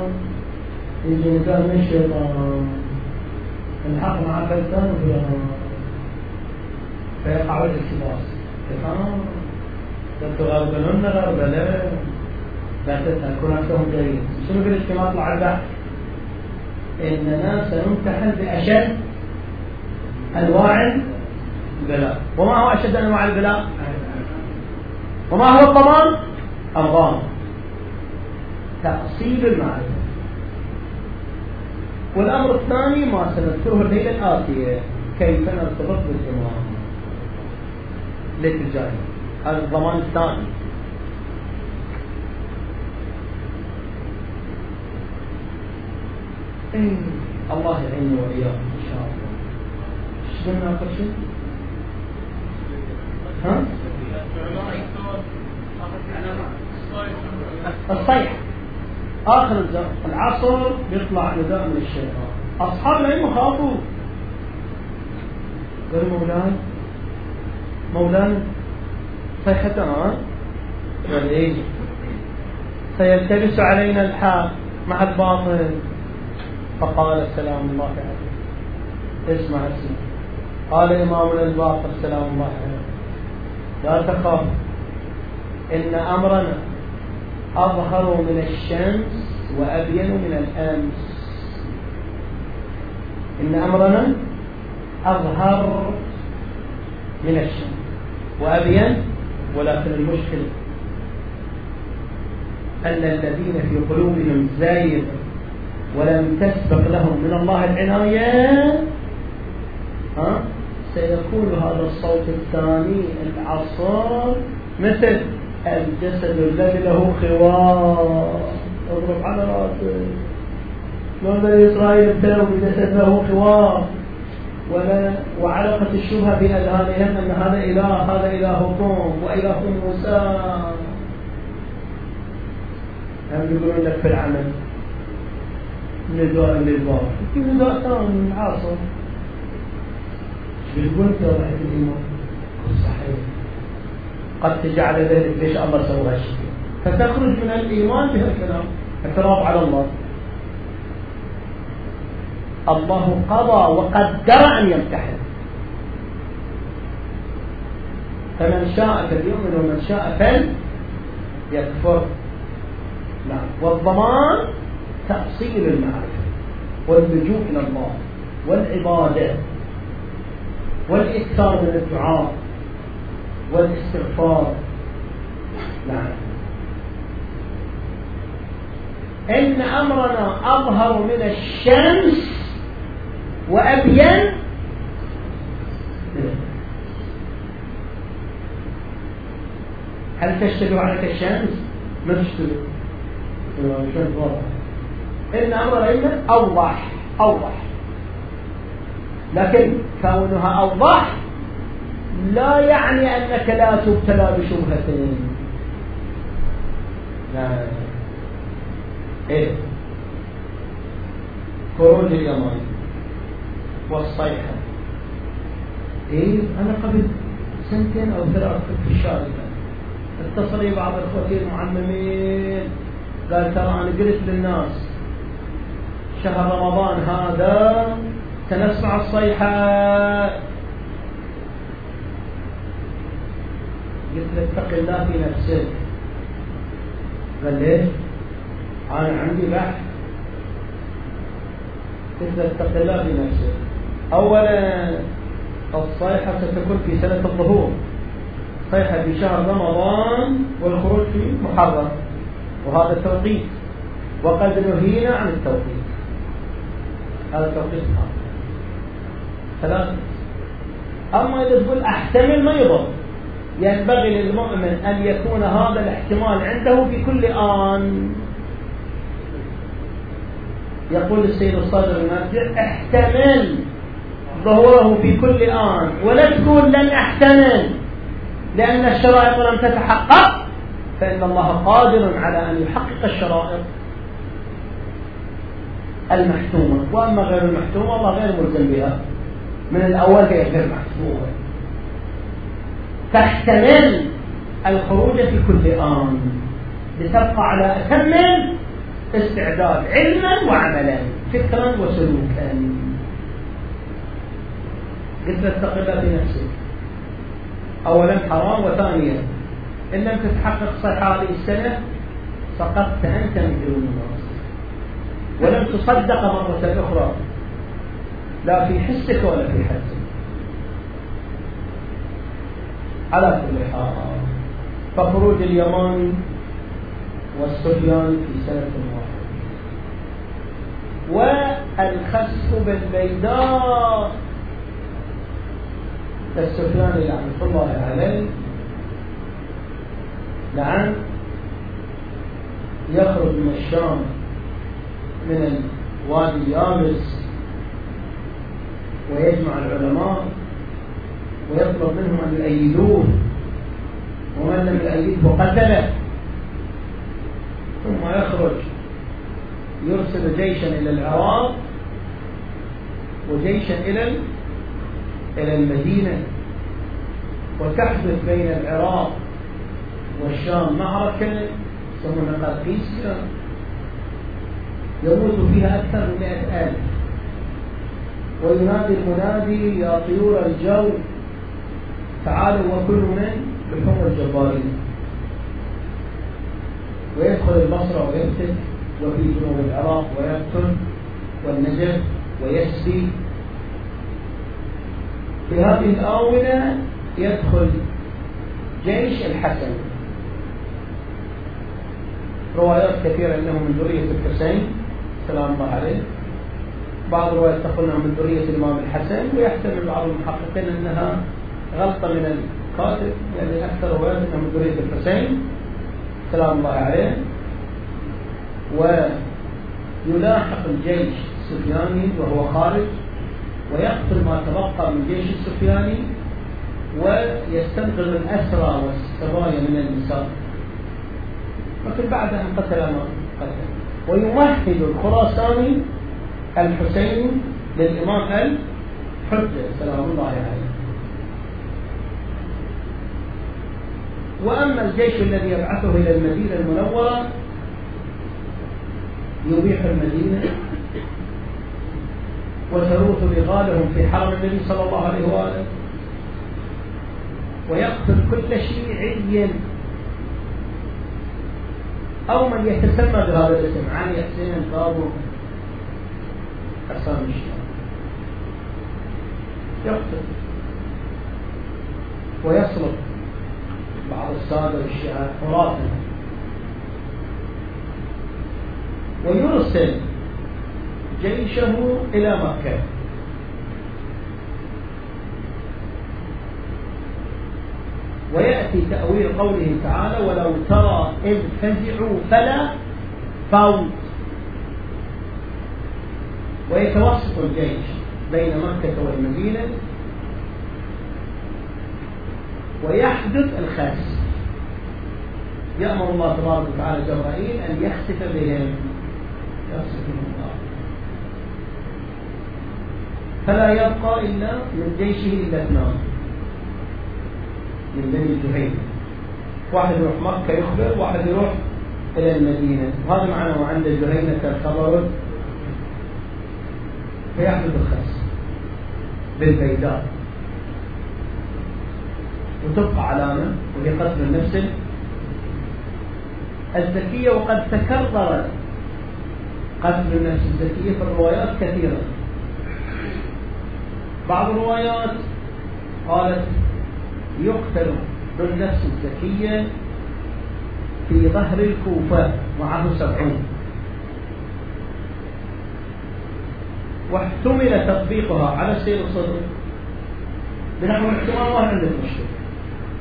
يجي إنسان من الشيطان. الحق مع فلسان وفي فيقع الإلتباس. تفهم؟ تغربلن غربلة لا. تكون نفسهم جريء شنو في الاجتماع طلع البحث؟ إننا سنمتحن بأشد أنواع البلاء. وما هو أشد أنواع البلاء؟ وما هو الضمان؟ الضامن تأصيل المعرفة والأمر الثاني ما سنذكره الليلة الآتية كيف نرتبط بالإمام ليت الجاي هذا الضمان الثاني. الله يعيننا وإياكم إن شاء الله. إيش قلنا آخر؟ ها؟ الصيحة آخر العصر بيطلع نداء من الشيطان. أصحاب العلم خافوا قالوا مولاي مولانا. صيحتنا قال إيه؟ سيلتبس علينا الحق مع الباطل. فقال السلام الله عليه. اسمع اسمع. قال إمامنا الباقر سلام الله عليه. لا تخاف. إن أمرنا أظهر من الشمس وأبين من الأمس. إن أمرنا أظهر من الشمس وأبين ولكن المشكلة أن الذين في قلوبهم زايد ولم تسبق لهم من الله العناية ها سيكون هذا الصوت الثاني العصار مثل الجسد الذي له خوار اضرب على راسه لو بني إسرائيل ابتلوا بجسد له خوار ولا وعلقت الشبهة في اذهانهم أن هذا إله هذا الهكم وإله موسى. هم يقولون لك في العمل. نداء للباب في نداء ثاني عاصم. بالقول انت رحت الايمان صحيح. قد تجعل ذلك ليش الله سوى هالشيء فتخرج من الإيمان بهالكلام اعتراف على الله. الله قضى وقدر أن يمتحن. فمن شاء فليؤمن ومن شاء فليكفر. نعم. والضمان تأصيل المعرفة واللجوء إلى الله والعبادة والإكثار من الدعاء. والاستغفار. نعم. إن أمرنا أظهر من الشمس وأبين. هل تشتبه عليك الشمس؟ ما واضح إن أمر العلم أوضح أوضح. لكن كونها أوضح لا يعني أنك لا تبتلى بشبهة. لا. إيه. خروج اليمن والصيحة. إيه؟ أنا قبل سنتين أو ثلاث في الشارقة. اتصل لي بعض إخوتي المعممين قال ترى أنا قلت للناس شهر رمضان هذا سنسمع الصيحة. قلت اتق الله في نفسك قال ليش؟ أنا عندي بحث. قلت اتق الله في نفسك أولا الصيحة ستكون في سنة الظهور. صيحة في شهر رمضان والخروج في محرم. وهذا التوقيت. وقد نهينا عن التوقيت. هذا التوقيت ثلاثة. أما إذا تقول أحتمل ما يضر. ينبغي للمؤمن أن يكون هذا الاحتمال عنده في كل آن. يقول السيد الصادر المرجع احتمل. ظهوره في كل آن. ولا تكون لن أحتمل. لأن الشرائط لم تتحقق. فإن الله قادر على أن يحقق الشرائط المحتومة. وأما غير المحتومة الله غير ملزم بها. من الأول هي غير محتومة؟ تحتمل الخروج في كل آن. لتبقى على أتم استعداد علما وعملا فكرا وسلوكا. قلت له استقل في نفسك أولا حرام وثانيا إن لم تتحقق صحة هذه السنة سقطت أنت من دون الناس ولم تصدق مرة أخرى لا في حسك ولا في حسك على كل حال. فخروج اليماني والصبيان في سنة واحدة. والخسف بالبيداء. السفياني لعنة الله عليه نعم يخرج من الشام من الوادي اليابس ويجمع العلماء ويطلب منهم أن يؤيدوه. ومن لم يؤيده قتله ثم يخرج يرسل جيشا إلى العراق وجيشا إلى إلى المدينة. وتحدث بين العراق والشام معركة يسمونها قادقيسيا يموت فيها أكثر من مئة ألف. وينادي المنادي يا طيور الجو. تعالوا وكلوا من لحوم الجبارين ويدخل البصرة ويفتك وفي جنوب العراق ويقتل والنجف ويسبي في هذه الآونة يدخل جيش الحسن. روايات كثيرة أنه من ذرية الحسين سلام الله عليه. بعض الروايات تقول من ذرية الإمام الحسن ويحتمل بعض المحققين أنها غلطة من الكاتب يعني أكثر أنه من ذرية الحسين سلام الله عليه. ويلاحق الجيش السفياني وهو خارج ويقتل ما تبقى من جيش السفياني ويستنقذ الأسرى والسرايا من النساء. لكن بعد أن قتل ما قتل ويمهد الخراساني الحسيني للإمام الحجة سلام الله عليه. وأما الجيش الذي يبعثه إلى المدينة المنورة يبيح المدينة وتروث بغالهم في حرم النبي صلى الله عليه وآله ويقتل كل شيعي. أو من يتسمى بهذا الاسم علي حسين القابو حسان الشيعة يقتل ويصلب. بعض السادة الشيعة حراثا ويرسل جيشه إلى مكة. ويأتي تأويل قوله تعالى ولو ترى إذ فزعوا فلا فوت. ويتوسط الجيش بين مكة والمدينة. ويحدث الخسف يأمر الله تبارك وتعالى جبرائيل أن يخسف بهم يخسف الله فلا يبقى إلا من جيشه إلا اثنان من بني جهينة واحد يروح مكة يخبر واحد يروح إلى المدينة. وهذا معنى وعند جهينة خبر فيحدث الخس بالبيداء. وتبقى علامة وهي قتل النفس الزكية وقد تكررت قتل النفس الزكية في الروايات كثيرة. بعض الروايات قالت يقتل بالنفس الزكية في ظهر الكوفة معه سبعون. واحتمل تطبيقها على السير الصدر. بنحو الاحتمال ما عندك مشكلة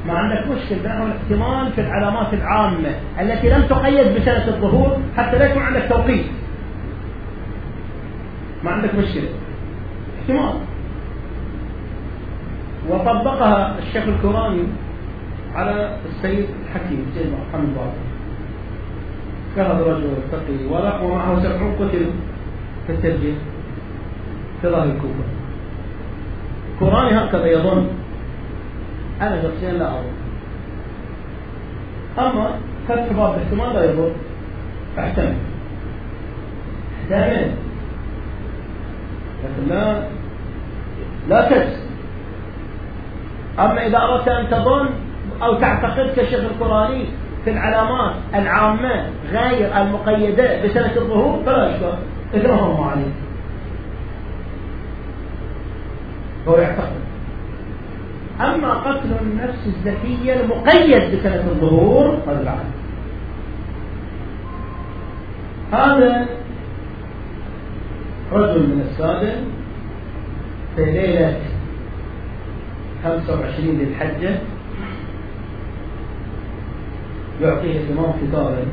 ما عندك مشكلة بنحو الاحتمال في العلامات العامة التي لم تقيد بسنة الظهور حتى لا يكون عندك توقيت. ما عندك مشكلة. احتمال. وطبقها الشيخ الكوراني على السيد الحكيم سيد محمد باقر كهذا رجل تقي ورع ومعه سبعون قتلوا في الترجيح في ظهر الكوفة. الكوراني هكذا يظن أنا شخصيا لا أظن أما فتح باب الاحتمال لا يضر. أحتمل. أحتمل. لكن لا لا تجزم. أما إذا أردت أن تظن أو تعتقد كالشيخ القرآني في العلامات العامة غير المقيدة بسنة الظهور فلا إشكال اقرأهم عليك هو يعتقد. أما قتل النفس الزكية المقيد بسنة الظهور هذا بعد هذا رجل من السادة في ليلة 25 للحجة يعطيه الإمام كتابا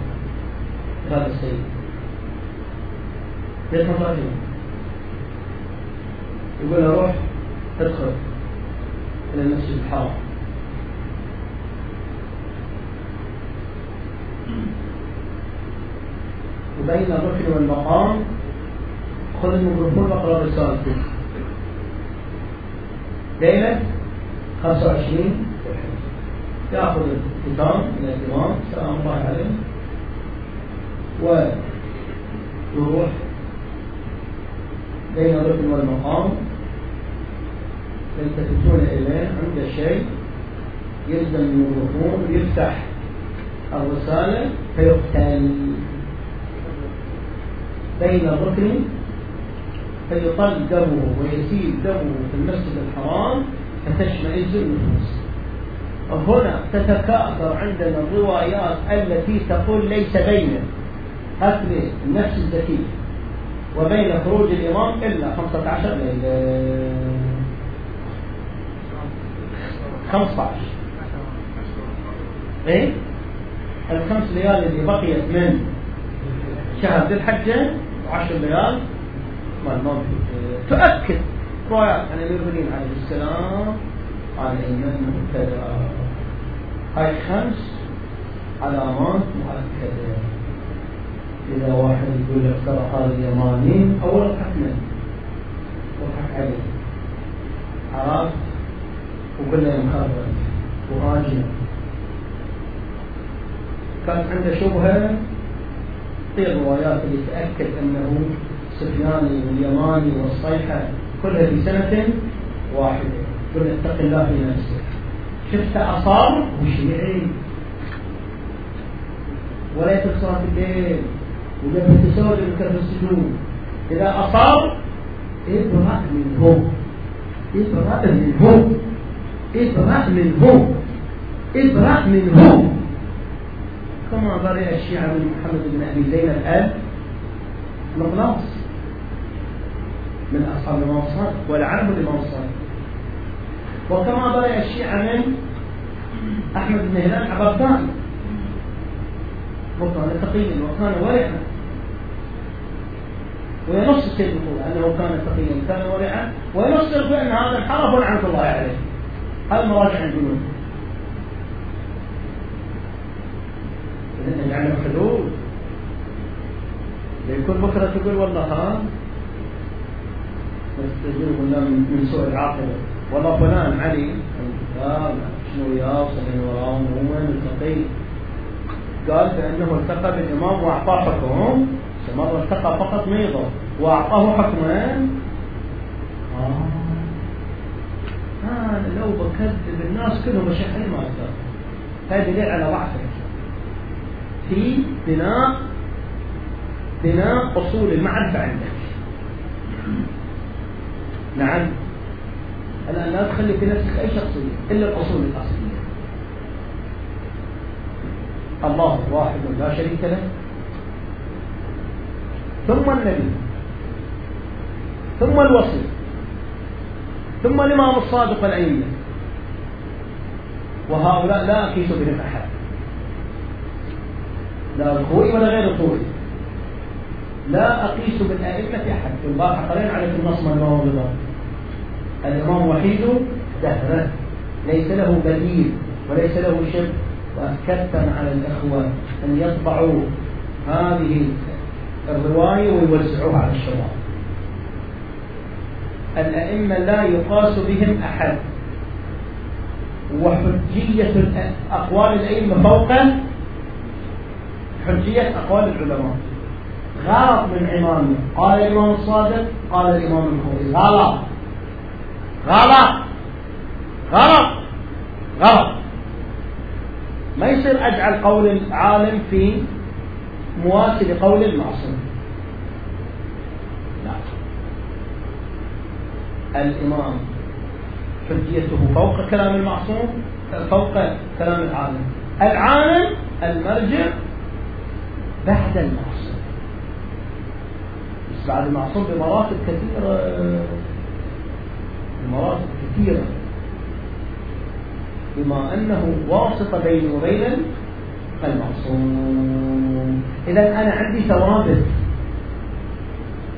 هذا السيد ليش ما يقول له روح ادخل. إلى المسجد الحرام. وبين الركن والمقام خذ الميكروفون واقرا رسالتك ليلة 25 يأخذ الكتاب من الإمام سلام الله عليه. ويروح بين الركن والمقام يلتفتون إليه عند شيء يلزم الميكروفون ويفتح الرسالة فيقتل. بين الركن فيطل دمه ويسيل دمه في المسجد الحرام فتشمئز النفوس. هنا تتكاثر عندنا الروايات التي تقول ليس بين قتل النفس الزكية وبين خروج الإمام إلا 15 ليلة. 15 إيه؟ الخمس ليال اللي بقيت من شهر ذي الحجة وعشر ليال ما الموت تؤكد روايات عن الامير المؤمنين عليه السلام على انه كذا هاي خمس علامات مؤكدة إذا واحد يقول لك ترى هذا اليماني أول حكمه. وضحك عليه. عرفت؟ وكله مخرج وراجع. كانت عنده شبهة في الروايات اللي تأكد أنه سفياني واليماني والصيحة كلها في سنة واحدة. قل اتق الله في نفسك. شفت أصاب وشيعي ولا صلاة الليل. وقبل تسوي في السجود. إذا أصاب ابرأ منه. ابرأ منه. ابرأ منه. ابرأ منه. كما برئ الشيعة من محمد بن أبي زين الآن مخلاص من أصحاب الإمام ولعنه الإمام وكما برئ الشيعة من أحمد بن هلال عبرتان وكان تقيا وكان ورعا. وينص السيد أنه كان تقيا كان ورعا. وينص بان هذا انحرف لعنه الله عليه. هذا مراجع الجنود يعني حدود يكون بكرة تقول والله ها؟ نستجيب قلنا من سوء العاقبة. والله فلان علي. الكتاب شنو وياه وصلي وراه؟ وين التقي قال بأنه التقى بالإمام وأعطاه حكم. مرة التقى فقط ميضة وأعطاه حكما آه. لو بكذب الناس كلهم مشاحين ما أقدر. هذا دليل على ضعفك في بناء بناء أصول المعرفة عندك. نعم. الآن لا تخلي في نفسك أي شخصية إلا الأصول الأصلية. الله واحد لا شريك له. ثم النبي. ثم الوصي. ثم الإمام الصادق الأئمة. وهؤلاء لا أكيس بهم أحد. لا الخوي ولا غير الخوي لا أقيس بالأئمة أحد. في البارحة قرينا عليك النص من الموضوع الإمام وحيد دهره ليس له بديل وليس له شبه وأكدت على الإخوة أن يطبعوا هذه الرواية ويوزعوها على الشباب الأئمة لا يقاس بهم أحد. وحجية أقوال الأئمة فوق حجية أقوال العلماء. غلط من إمامه قال الإمام الصادق قال الإمام الخوي غلط غلط غلط غلط ما يصير أجعل قول العالم في مواسي لقول المعصوم لا الإمام حجيته فوق كلام المعصوم فوق كلام العالم. العالم المرجع بعد المعصوم. بس بعد المعصوم بمراتب كثيرة بمراتب كثيرة. بما أنه واسطة بيني وبين المعصوم. إذا أنا عندي ثوابت.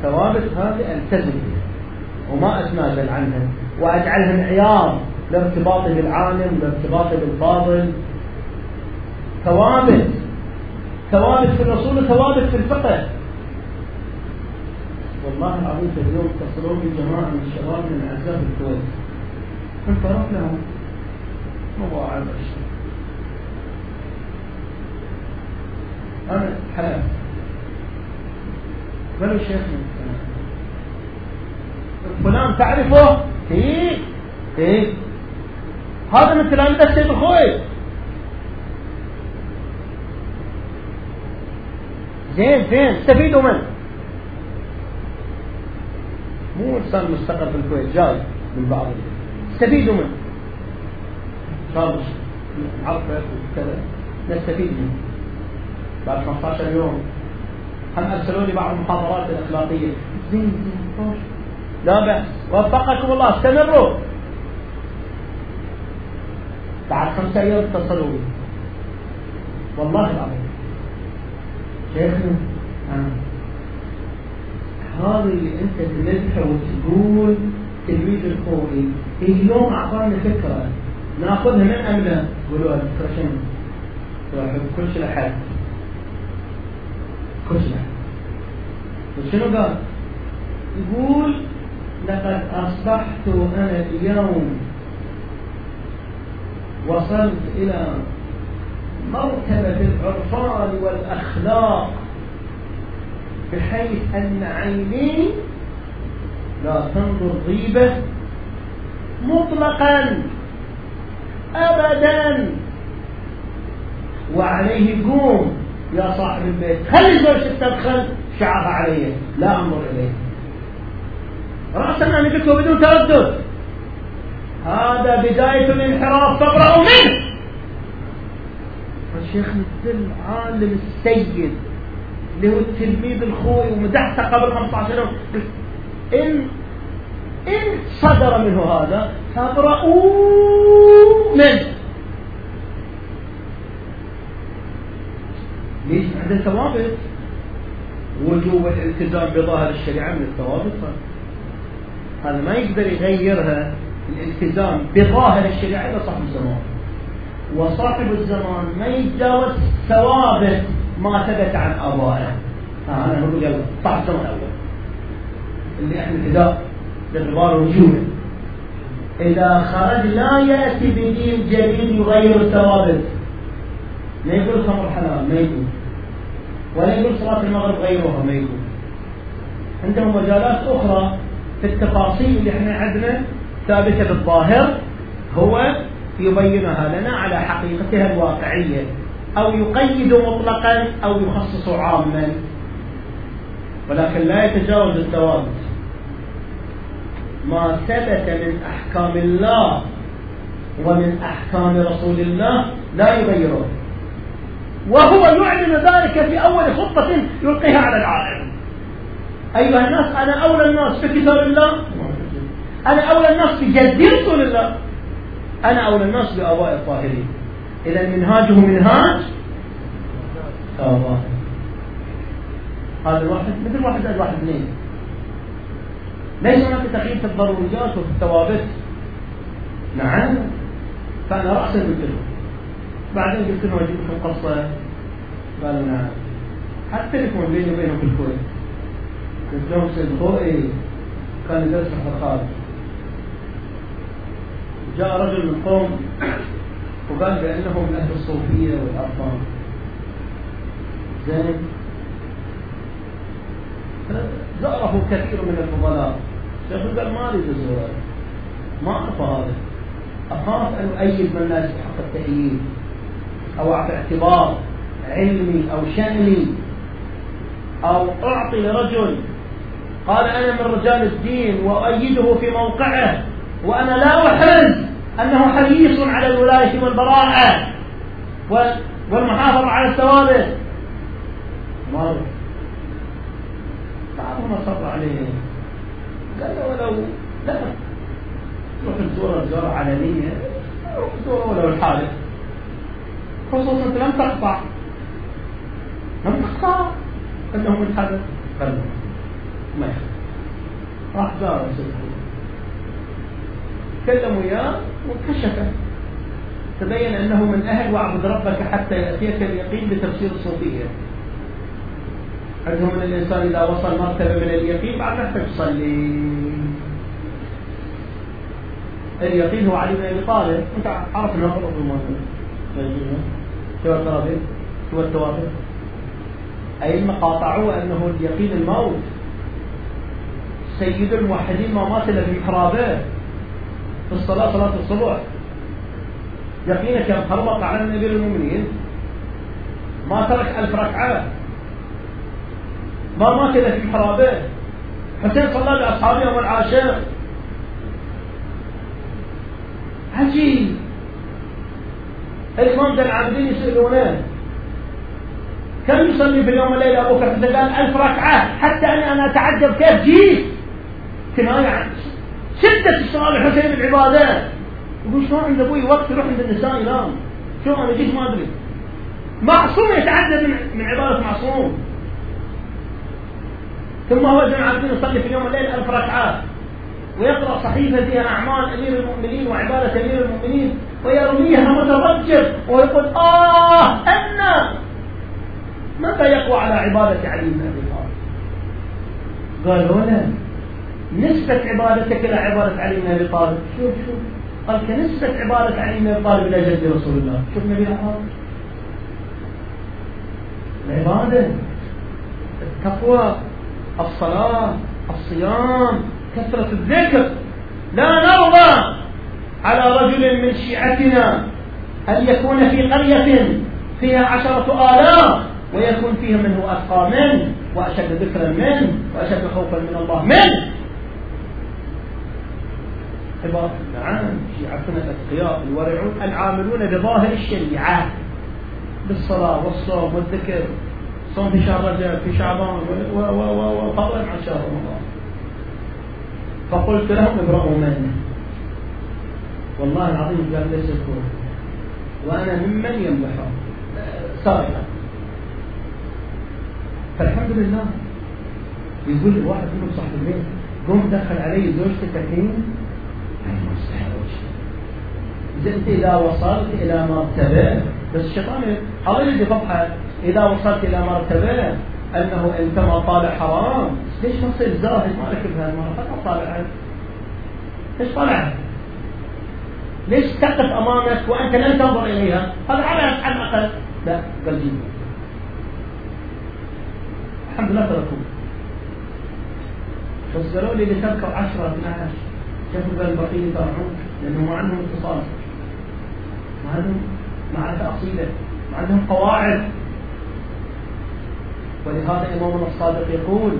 ثوابت هذه ألتزم بها وما أتنازل عنها وأجعلها معيار لارتباطي بالعالم لارتباطي بالفاضل ثوابت ثوابت في الرسول وثوابت في الفقه. والله العظيم اليوم اتصلوا بي جماعة من الشباب من الأعزاء في الكويت انطرف لهم مواعظ أنا حلف قالوا شيخنا فلان تعرفه؟ إيه إيه هذا من تلاميذ السيد الخوي زين زين. استفيدوا منه مو إنسان مستقر في الكويت جاي من بعض. استفيدوا منه صار عرفه وكذا. نستفيد منه بعد 15 يوم. هم أرسلوا لي بعض المحاضرات الإخلاقية؟ زين زين. لا بأس وفقكم الله استمروا بعد خمسة أيام اتصلوا بي والله العظيم شيخنا آه. هذا اللي أنت تمدحه وتقول تلميذ الخوئي اليوم أعطانا فكرة نأخذها من ام لا؟ قولوا الفكرة شنو؟ كل شيء لحد كل شيء وشنو قال؟ يقول لقد أصبحت أنا اليوم وصلت إلى مرتبة العرفان والأخلاق بحيث أن عيني لا تنظر غيبة مطلقا أبدا. وعليه قوم يا صاحب البيت خلي زوجتك تدخل؟ شعرها علي لا أنظر إليه. رأسا أنا قلت بدون تردد. هذا بداية الانحراف فابرأوا منه. الشيخ مثل عالم السيد اللي هو التلميذ الخوي ومدحته قبل 15 يوم. إن إن صدر منه هذا فابرأوا منه. ليش؟ عنده ثوابت. وجوب الالتزام بظاهر الشريعة من الثوابت. هذا ما يقدر يغيرها الالتزام بظاهر الشريعة إلا صاحب الزمان. وصاحب الزمان ما يتجاوز ثوابت ما ثبت عن آبائه. أنا أقول يلا صاحب الزمان الأول اللي إحنا ابتداء باعتبار وجوده. إذا خرج لا يأتي بدين جديد يغير الثوابت. ما يقول خمر حلال ما يقول. ولا يقول صلاة المغرب غيرها ما يقول. عندهم مجالات أخرى في التفاصيل اللي إحنا عندنا ثابتة بالظاهر هو يبينها لنا على حقيقتها الواقعية أو يقيد مطلقا أو يخصص عاما. ولكن لا يتجاوز الثوابت ما ثبت من أحكام الله ومن أحكام رسول الله لا يغيره وهو يعلن ذلك في أول خطة يلقيها على العالم. أيها الناس أنا أولى الناس بكتاب الله. أنا أولى الناس بجد رسول الله. أنا أولى الناس بآباء الطاهرين. إذا منهاجه منهاج آباء. هذا الواحد مثل واحد زائد واحد اثنين. ليس هناك تغيير في الضروريات وفي الثوابت. نعم. فأنا رأسا قلت لهم بعدين قلت لهم أجيب لكم قصة. قالوا نعم. حتى لكم بيني وبينهم في الكويت. سيد خوئي كان يدرس في الخارج جاء رجل من قوم وقال بأنه من أهل الصوفية والأرقام. زين. زاره كثير من الفضلاء. الشيخ قال ما أريد ازوره ما أعرف هذا. أخاف أن اؤيد من لا يستحق التأييد أو أعطي اعتبار علمي أو شأني أو أعطي لرجل قال أنا من رجال الدين وأؤيده في موقعه وأنا لا أحرز أنه حريص على الولاية والبراءة والمحافظة على الثوابت. ما بعضهم أصر عليه. قال له ولو لا. تروح تزور زورة علنية. زورة ولو الحادث. خصوصا أنت لم تقطع لم تقطع أنه من حدث قال ما يخطأ راح زار سيدنا كلم وياه وكشف. تبين أنه من أهل واعبد ربك حتى يأتيك اليقين بتفسير الصوفية عندهم أن الإنسان إذا وصل مرتبة من اليقين بعد ما يصلي. اليقين هو علي بن أبي طالب. أنت عرف أنه غلط شو الترابط شو التوافق أئمة قاطعوا أنه اليقين الموت. سيد الموحدين ما مات إلا في محرابه في الصلاة صلاة الصبح. يقينك يا محرمط على النبي المؤمنين ما ترك ألف ركعة. ما مات إلا في محرابه حسين صلى بأصحابه يوم العاشر. عجيب. الإمام ذا العابدين يسألونه. كم يصلي في اليوم والليلة أبو بكر؟ قال ألف ركعة حتى أني أنا أتعجب كيف جيت؟ كناية عن شدة الصلاة الحسين بالعبادات يقول شلون عند أبوي وقت يروح عند النساء ينام؟ شلون أنا جيت ما أدري. معصوم يتعدى من, من عبادة معصوم. ثم هو ابن عابدين يصلي في اليوم والليل ألف ركعات ويقرأ صحيفة فيها أعمال أمير المؤمنين وعبادة أمير المؤمنين ويرميها متضجر ويقول آه أنا متى يقوى على عبادة علي بن أبي طالب؟ قالوا له نسبة عبادتك إلى عبادة علي بن أبي طالب. شوف شوف. قال كنسبة عبادة علي بن أبي طالب إلى جد رسول الله. شوف نبي العبادة العبادة التقوى الصلاة الصيام كثرة الذكر. لا نرضى على رجل من شيعتنا أن يكون في قرية فيها عشرة آلاف ويكون فيها من هو أتقى منه وأشد ذكرا منه وأشد خوفا من الله منه عبارة نعم شيعتنا الأتقياء الورعون العاملون بظاهر الشريعة. بالصلاة والصوم والذكر. صوم في شهر رجب في شعبان وفضلا عن شهر رمضان. فقلت لهم ابرأوا منه والله العظيم قال ليس الكون وأنا ممن يمدحه سابقا. فالحمد لله. يقول واحد منهم صاحب البيت قوم دخل علي زوجتك الحين إذا أنت إذا وصلت إلى مرتبة. بس الشيطان يجي فضحة إذا وصلت إلى مرتبة أنه أنت ما طالع حرام. ليش ما تصير زاهد ما لك بهالمرة؟ فقط طالع. ليش طالع؟ ليش تقف أمامك وأنت لن تنظر إليها؟ هذا على على الأقل. لا قال جيب الحمد لله تركوا بس قالوا لي لتركوا 10 12 قال البقية يطلعون لأنه ما عندهم اتصال. ما عندهم معرفة أصيلة ما عندهم قواعد. ولهذا امامنا الصادق يقول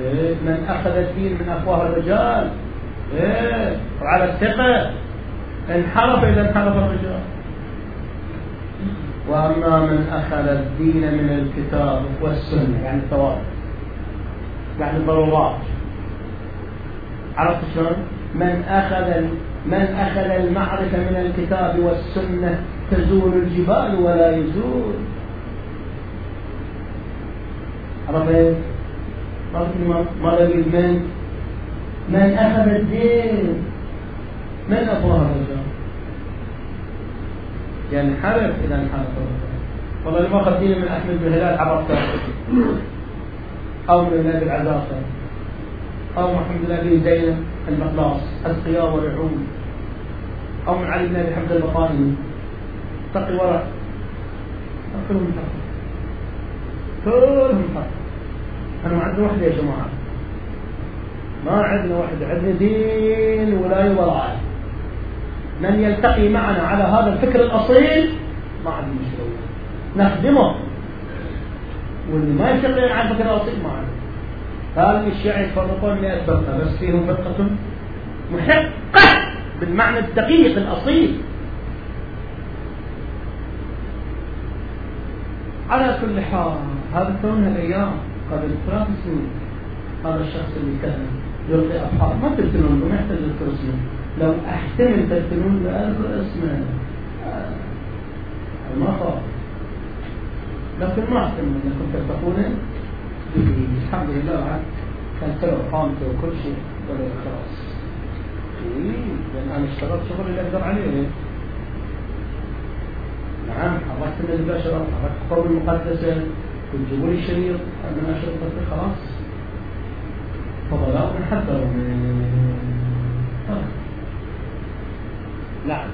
إيه من أخذ الدين من أفواه الرجال إيه وعلى الثقة انحرف إذا انحرف الرجال. وأما من أخذ الدين من الكتاب والسنة يعني الثوابت يعني الضرورات. عرفت شلون؟ من أخذ من أخذ المعرفة من الكتاب والسنة تزول الجبال ولا يزول. عرفت؟ مرة يقول من من أخذ الدين. من أفواه الرجال ينحرف إذا انحرف والله ما دينه من أحمد بن هلال عرفته. أو من النبي العزاصر أو محمد بن أبي زينب. المقلاص أتقياء ورعون أو من علي بن أبي حمد البطاني تقي ورع كلهم حق كلهم حق أنا ما عندنا وحدة يا جماعة. ما عندنا وحدة عندنا دين ولاية وراء من يلتقي معنا على هذا الفكر الأصيل ما عندنا مشكلة. نخدمه. واللي ما يلتقي على الفكر الأصيل ما عندنا. هذه الشيعة يفرقون 100 فرقة بس فيهم فرقة محقة بالمعنى الدقيق الأصيل. على كل حال هذا كون الأيام قبل ثلاث سنين هذا الشخص اللي كان يلقي أبحار ما ترسلون له ما يحتاج تذكر اسمه لو أحتمل ترسلون له أذكر اسمه ما خاف لكن ما أحتمل أنكم تتقونه الحمد لله كان سبب قامته وكل شيء ولا خلاص لأن أنا اشتغلت شغل اللي أقدر عليه نعم. حركت من البشر حركت القوم المقدسة كنت جيبوا لي شريط أنا أشرب خلاص فضلاء حذروا نعم.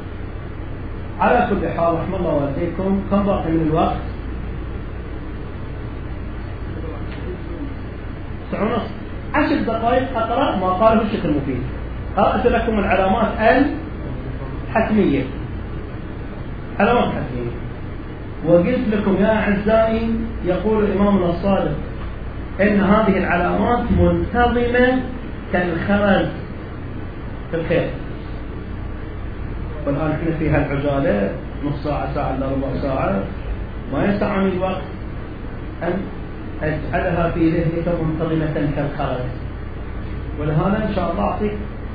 على كل حال رحم الله والديكم كم باقي من الوقت؟ تسعة ونص عشر دقائق أقرأ ما قاله الشيخ المفيد. قرأت لكم العلامات الحتمية. علامات حتمية. وقلت لكم يا أعزائي يقول الإمام الصادق إن هذه العلامات منتظمة كالخرز في الخير. والآن إحنا في هالعجالة نص ساعة ساعة إلا ربع ساعة. ما يسعني الوقت؟ أن أجعلها في ذهنك منتظمة كالخرز ولهذا إن شاء الله أعطيك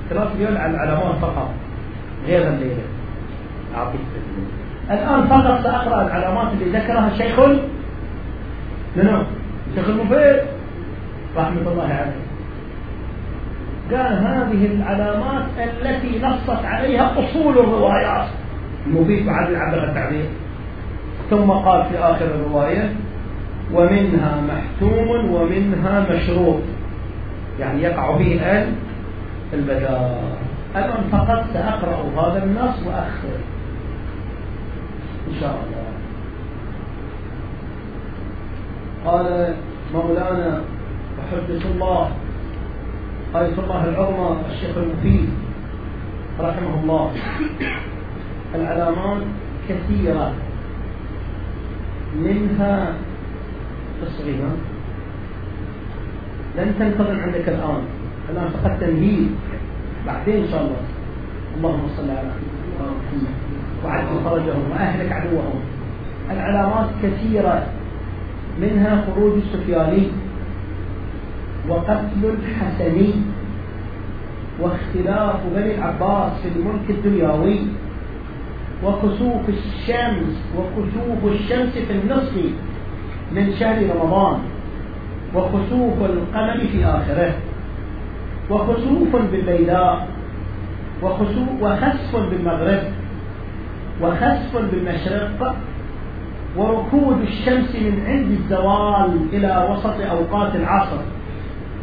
ثلاث ريال على العلامات فقط غير الليلة. أعطيك الآن فقط سأقرأ العلامات اللي ذكرها الشيخ منو؟ الشيخ المفيد. رحمة الله عليه. قال هذه العلامات التي نصت عليها أصول الروايات. المفيد بعد عبر التعبير. ثم قال في آخر الرواية ومنها محتوم ومنها مشروط يعني يقع فيه البداء الآن فقط سأقرأ هذا النص وأخر. إن شاء الله. قال مولانا وحدث الله آية الله العظمى الشيخ المفيد رحمه الله. العلامات كثيرة. منها الصغيرة لن تنتظم عندك الآن. الآن فقط تمهيد بعدين إن شاء الله. اللهم صل على محمد. وعجل فرجهم. وأهلك عدوهم. العلامات كثيرة. منها خروج السفياني. وقتل الحسني. واختلاف بني العباس في الملك الدنيوي وكسوف الشمس. وكسوف الشمس في النصف. من شهر رمضان وخسوف القمر في آخره وخسوف بالليلاء وخسوف وخسف بالمغرب وخسف بالمشرق وركود الشمس من عند الزوال إلى وسط أوقات العصر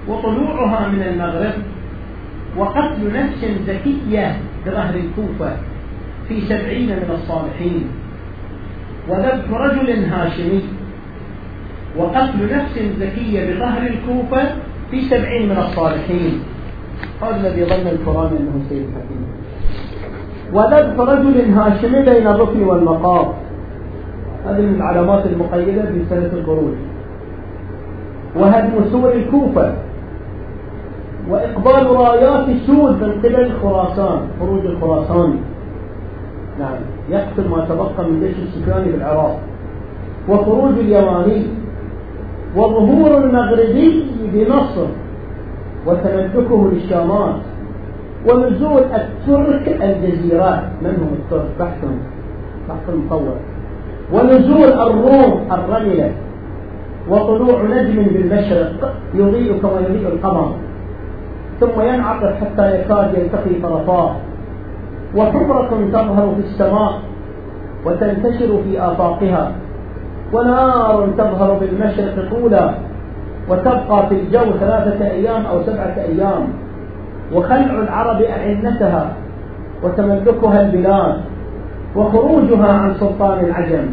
وطلوعها من المغرب وقتل نفس زكية بظهر الكوفة في سبعين من الصالحين وذبح رجل هاشمي. وقتل نفس زكية بظهر الكوفة في سبعين من الصالحين. هذا الذي ظن القرآن أنه سيد حكيم وذبح رجل هاشمي بين الركن والمقام. هذه من العلامات المقيدة في سنة الخروج وهدم سور الكوفة. وإقبال رايات السود من قبل خراسان خروج الخراساني نعم يقتل ما تبقى من جيش السكاني بالعراق. وخروج اليماني. وظهور المغربي بمصر وتملكه للشامات ونزول الترك الجزيرات من هم الترك؟ بحث بحث مطول. ونزول الروم الرملة وطلوع نجم بالمشرق يضيء كما يضيء القمر. ثم ينعقد حتى يكاد يلتقي طرفاه. وحمرة تظهر في السماء وتنتشر في آفاقها. ونار تظهر بالمشرق طولا وتبقى في الجو ثلاثة أيام أو سبعة أيام. وخلع العرب أعنتها وتملكها البلاد وخروجها عن سلطان العجم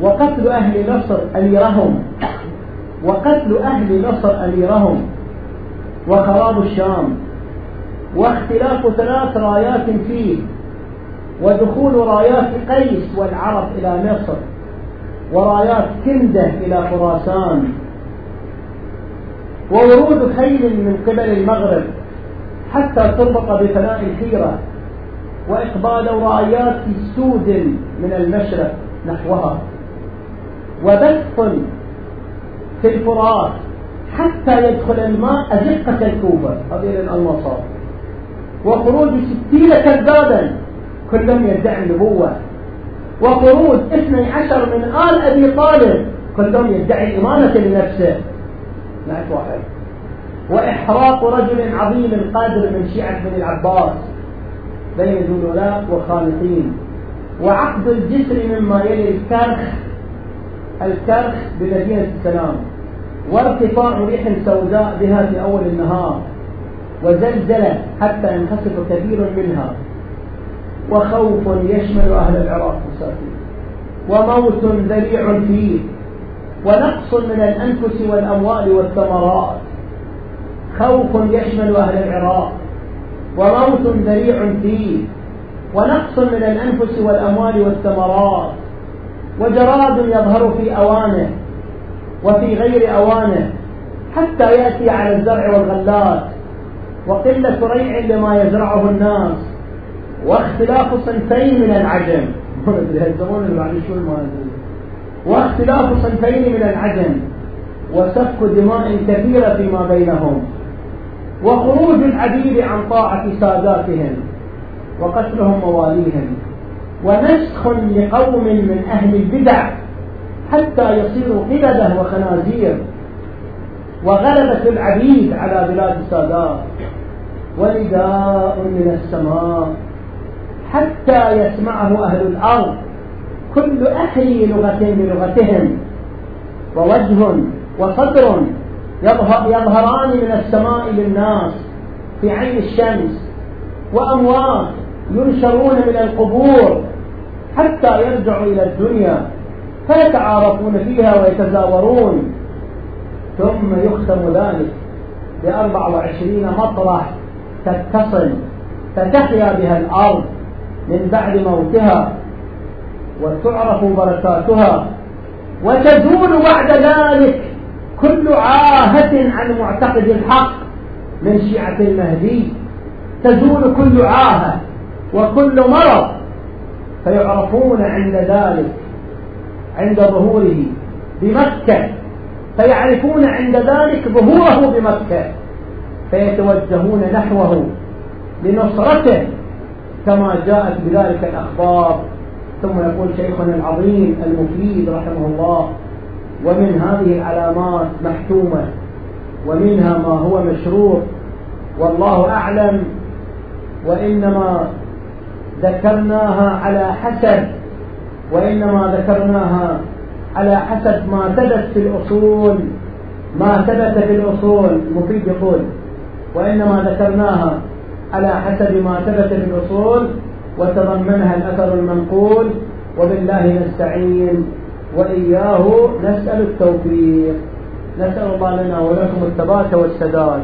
وقتل أهل مصر أميرهم وقتل أهل مصر أميرهم وخراب الشام واختلاف ثلاث رايات فيه ودخول رايات قيس والعرب إلى مصر. ورايات كندة إلى خراسان. وورود خيل من قبل المغرب حتى تربط بفناء الحيرة وإقبال رايات سود من المشرق نحوها. وبث في الفرات حتى يدخل الماء أزقة الكوبة هذه الأنصار. وخروج ستين كذابا كلهم يدعي النبوة. وخروج اثني عشر من آل أبي طالب. كلهم يدعي الإمامة لنفسه. نعت واحد وإحراق رجل عظيم القادر من شيعة بن العباس. بين ذلولاء وخالقين. وعقد الجسر مما يلي الكرخ. الكرخ بمدينة السلام. وارتفاع ريح سوداء بها في أول النهار. وزلزلة حتى ينخسف كثير منها. وخوف يشمل أهل العراق مساكين وموت ذريع فيه. ونقص من الأنفس والأموال والثمرات. خوف يشمل أهل العراق. وموت ذريع فيه. ونقص من الأنفس والأموال والثمرات. وجراد يظهر في أوانه. وفي غير أوانه. حتى يأتي على الزرع والغلات. وقلة ريع لما يزرعه الناس. واختلاف صنفين من العجم. واختلاف صنفين من العجم وسفك دماء كثيرة فيما بينهم وخروج العبيد عن طاعة ساداتهم وقتلهم مواليهم ونسخ لقوم من أهل البدع حتى يصيروا قردة وخنازير وغلبة العبيد على بلاد السادات ونداء من السماء. حتى يسمعه أهل الأرض. كل أهل لغة بلغتهم. ووجه وصدر يظهران من السماء للناس في عين الشمس. وأموات ينشرون من القبور حتى يرجعوا إلى الدنيا. فيتعارفون فيها ويتزاورون. ثم يختم ذلك بأربع وعشرين مطرح تتصل فتحيا بها الأرض. من بعد موتها وتعرف بركاتها وتزول بعد ذلك كل عاهة عن معتقد الحق من شيعة المهدي. تزول كل عاهة وكل مرض فيعرفون عند ذلك عند ظهوره بمكة فيعرفون عند ذلك ظهوره بمكة فيتوجهون نحوه لنصرته كما جاءت بذلك الأخبار. ثم يقول شيخنا العظيم المفيد رحمه الله ومن هذه العلامات محتومة ومنها ما هو مشروع والله أعلم وإنما ذكرناها على حسب وإنما ذكرناها على حسب ما ثبت في الأصول. ما ثبت في الأصول مفيد يقول وإنما ذكرناها على حسب ما ثبت في الأصول وتضمنها الأثر المنقول وبالله نستعين وإياه نسأل التوفيق. نسأل الله لنا ولكم الثبات والسداد.